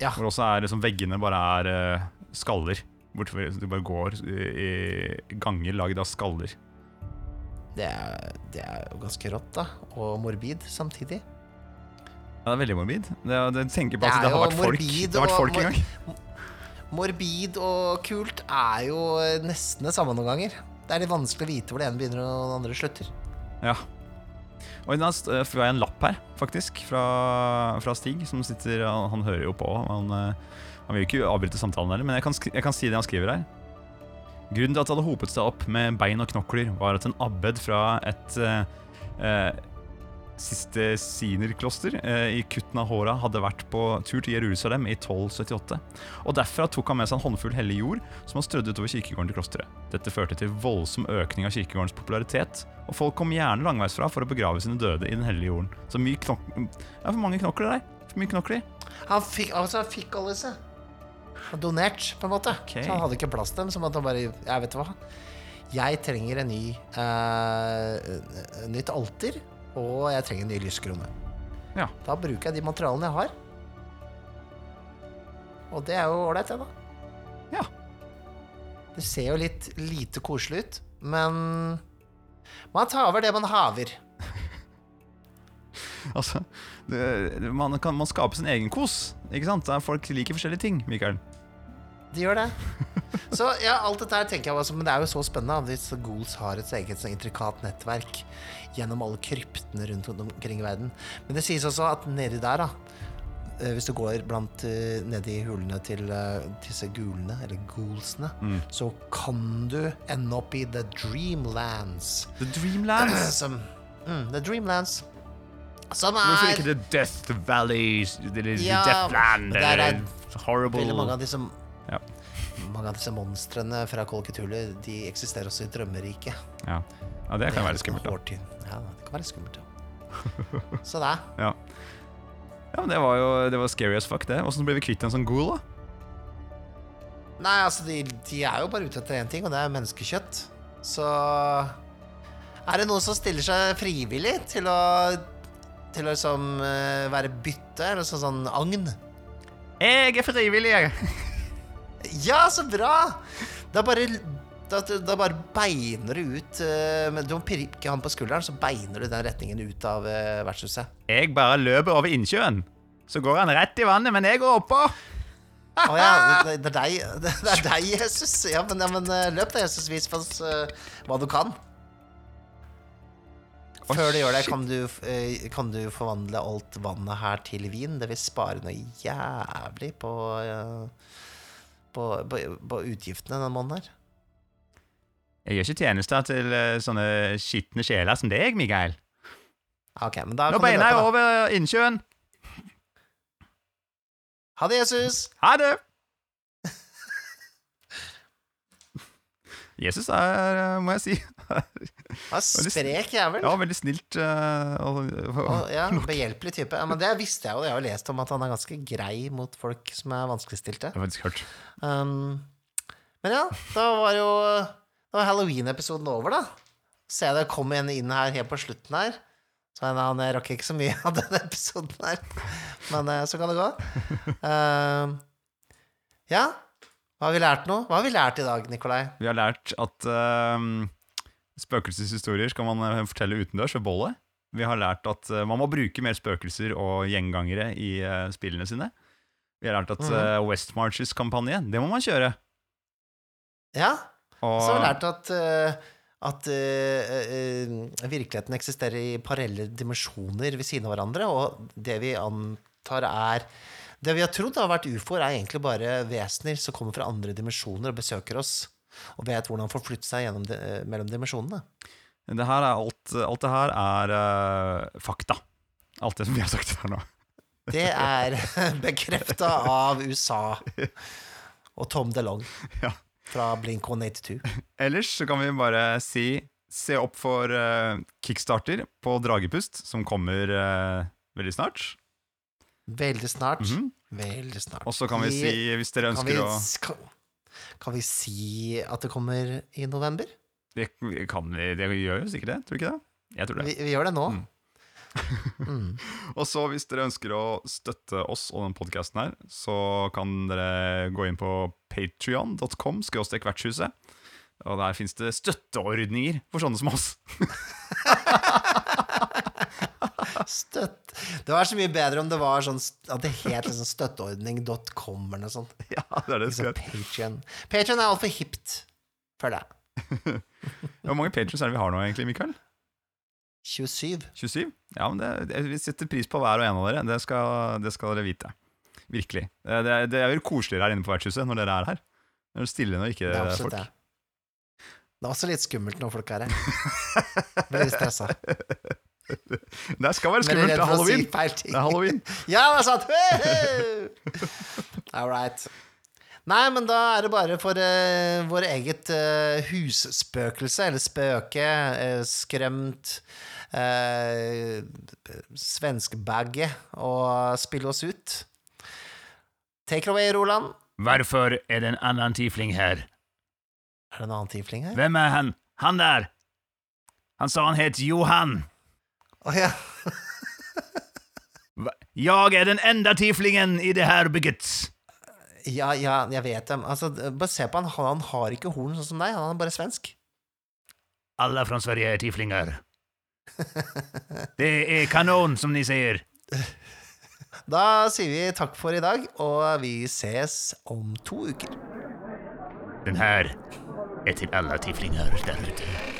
Ja. Hvor også er liksom veggene bare er uh, skaller. Bortover, du bare går i, i ganger lagd av skaller. Det, er, det er jo ganske rått, da. Og morbid samtidig. Ja, det er veldig morbid. Det, det tenker på Det er det har vært folk, det har vært folk en gang. Morbid og kult er jo nesten det samme noen ganger. Det er litt vanskelig å vite hvor det ene begynner og det andre slutter. Ja. Og i st- eh, får jeg en lapp her, faktisk, fra, fra Stig, som sitter Han, han hører jo på. Han, eh, han vil jo ikke avbryte samtalen heller, men jeg kan, jeg kan si det han skriver her. Grunnen til at det hadde hopet seg opp med bein og knokler, var at en abbed fra et eh, eh, Sistersinerkloster eh, i Kutna-Hora hadde vært på tur til Jerusalem i 1278. Og Derfra tok han med seg en håndfull hellig jord som han strødde utover kirkegården til klosteret. Dette førte til voldsom økning av kirkegårdens popularitet, og folk kom gjerne langveisfra for å begrave sine døde i den hellige jorden. Så mye knok... Ja, for mange knokler der. For mye knokler. Han fikk, altså, han fikk alle disse. Og Donert, på en måte. Okay. Så han hadde ikke plass til dem. Så måtte han bare Jeg vet hva. Jeg trenger en ny uh, nytt alter, og jeg trenger en ny lyskrone. Ja. Da bruker jeg de materialene jeg har. Og det er jo ålreit, det, da. Ja. Det ser jo litt lite koselig ut, men man tar over det man haver. Altså, det, man kan man skape sin egen kos. Ikke sant? Folk liker forskjellige ting, Mikael. De gjør det. Så ja, alt dette her tenker jeg også, Men det er jo så spennende. Disse ghouls har et eget så intrikat nettverk gjennom alle kryptene rundt omkring i verden. Men det sies også at nedi der, da eh, Hvis du går blant eh, nedi hulene til eh, disse gulene, eller ghoulsene, Mm. så kan du ende opp i The Dreamlands. The Dreamlands. Som mm, The Dreamlands. Som Hvorfor er ikke The Death Valley Eller Ja, The Deathland? der er Horrible Veldig mange av disse Ja. Mange av disse monstrene fra Cthulhu De eksisterer også i drømmeriket. Ja. ja, det kan være litt skummelt. da. Ja, det kan være skummelt, ja. Så det. Ja. ja, men det var jo det var scary as fuck, det. Åssen ble vi kvitt en sånn ghoul, da? Nei, altså, de, de er jo bare ute etter én ting, og det er menneskekjøtt. Så Er det noen som stiller seg frivillig til å Til å liksom eh, være bytte, eller sånn, sånn agn? Jeg er frivillig, jeg. Ja, så bra! Er bare Da, da bare beiner du ut uh, Du må pirke han på skulderen, så beiner du den retningen ut av uh, vertshuset. Jeg bare løper over innsjøen. Så går han rett i vannet, men jeg går oppå. Å ja, det, det er deg, det, det er deg, Jesus. Ja, men, ja, men løp da, Jesus. Vis oss uh, hva du kan. Før du gjør det, kan du, eh, kan du forvandle alt vannet her til vin. Det vil spare noe jævlig på, eh, på, på, på utgiftene denne måneden her. Jeg gjør ikke tjenester til eh, sånne skitne sjeler som deg, Mikael. Okay, men da Nå beina jeg over innsjøen. Ha det, Jesus. Ha det! Jesus er, må jeg si Ha sprek jævel. Ja, veldig snilt. Uh, og, og, ja, Behjelpelig type. Ja, men det visste jeg jo. Jeg har jo lest om at han er ganske grei mot folk som er vanskeligstilte. Faktisk hørt. Um, men ja, da var jo Da var halloween-episoden over, da. Så jeg det kom en inn her helt på slutten her. Så han, han rakk ikke så mye av denne episoden her. Men uh, så kan det gå. Um, ja, hva har vi lært nå? Hva har vi lært i dag, Nikolai? Vi har lært at ehm, spøkelseshistorier skal man eh, fortelle utendørs ved bollet. Vi har lært at eh, man må bruke mer spøkelser og gjengangere i eh, spillene sine. Vi har lært at mm. uh, West Marches-kampanje, det må man kjøre. Ja, Og så har vi lært at at virkeligheten eksisterer i parallelle dimensjoner ved siden av hverandre, og det vi antar er Det vi har trodd har vært ufoer, er egentlig bare vesener som kommer fra andre dimensjoner og besøker oss, og vet hvordan forflytte seg de, eh, mellom dimensjonene. det her er alt, alt det her er uh, fakta. Alt det som vi har sagt her nå. Det er bekrefta av USA og Tom DeLong Ja. fra Blink 182. Ellers så kan vi bare si se opp for uh, Kickstarter på Dragepust, som kommer uh, veldig snart. Veldig snart. Mhm. Veldig snart. Og så kan vi si, hvis dere Kan vi, ønsker å kan, vi si at det kommer i november? Det, kan vi, det gjør jo sikkert det, tror du ikke det? Jeg tror det. Vi, vi gjør det nå. Mm. Mm. Og så hvis dere ønsker å støtte oss og den podcasten her, så kan dere gå inn på vertshuset. Og der finnes det støtteordninger for sånne som oss. Støtt. Det var så mye bedre om det var sånn at det het liksom støtteordning.com eller noe sånt. Ja, det er det Liksom. Patreon. Patreon er altfor hipt for deg Hvor mange patrons er det vi har nå, egentlig, Mikael? 27. 27? Ja, men det, det, Vi setter pris på hver og en av dere. Det skal, det skal dere vite. Virkelig. Det, det, det er jo koseligere her inne på vertshuset når dere er her. Det er stille når ikke Det er er folk. det. Det er også litt skummelt når folk er her. Veldig stressa. Det skal være skummelt. Det er halloween. si halloween. Det er halloween. Ja, det er sant! All right. Nei, men da er det bare for uh, vår eget uh, husspøkelse, eller spøke, uh, skrømt, uh, svenskbagge, å spille oss ut. Take it away, Roland. Hvorfor er det en annen tiefling her? Er det en annen tiefling her? Hvem er han? Han der! Han sa han het Johan. Å ja. Jeg er den enda tieflingen i det her bygget. ja, ja, jeg vet det. Altså, bare se på han, han har ikke horn sånn som deg, han er bare svensk. Alle fra Sverige er tieflinger. Det er kanon, som ni sier. Da sier vi takk for i dag, og vi ses om to uker. Den her er til alle tieflinger der ute.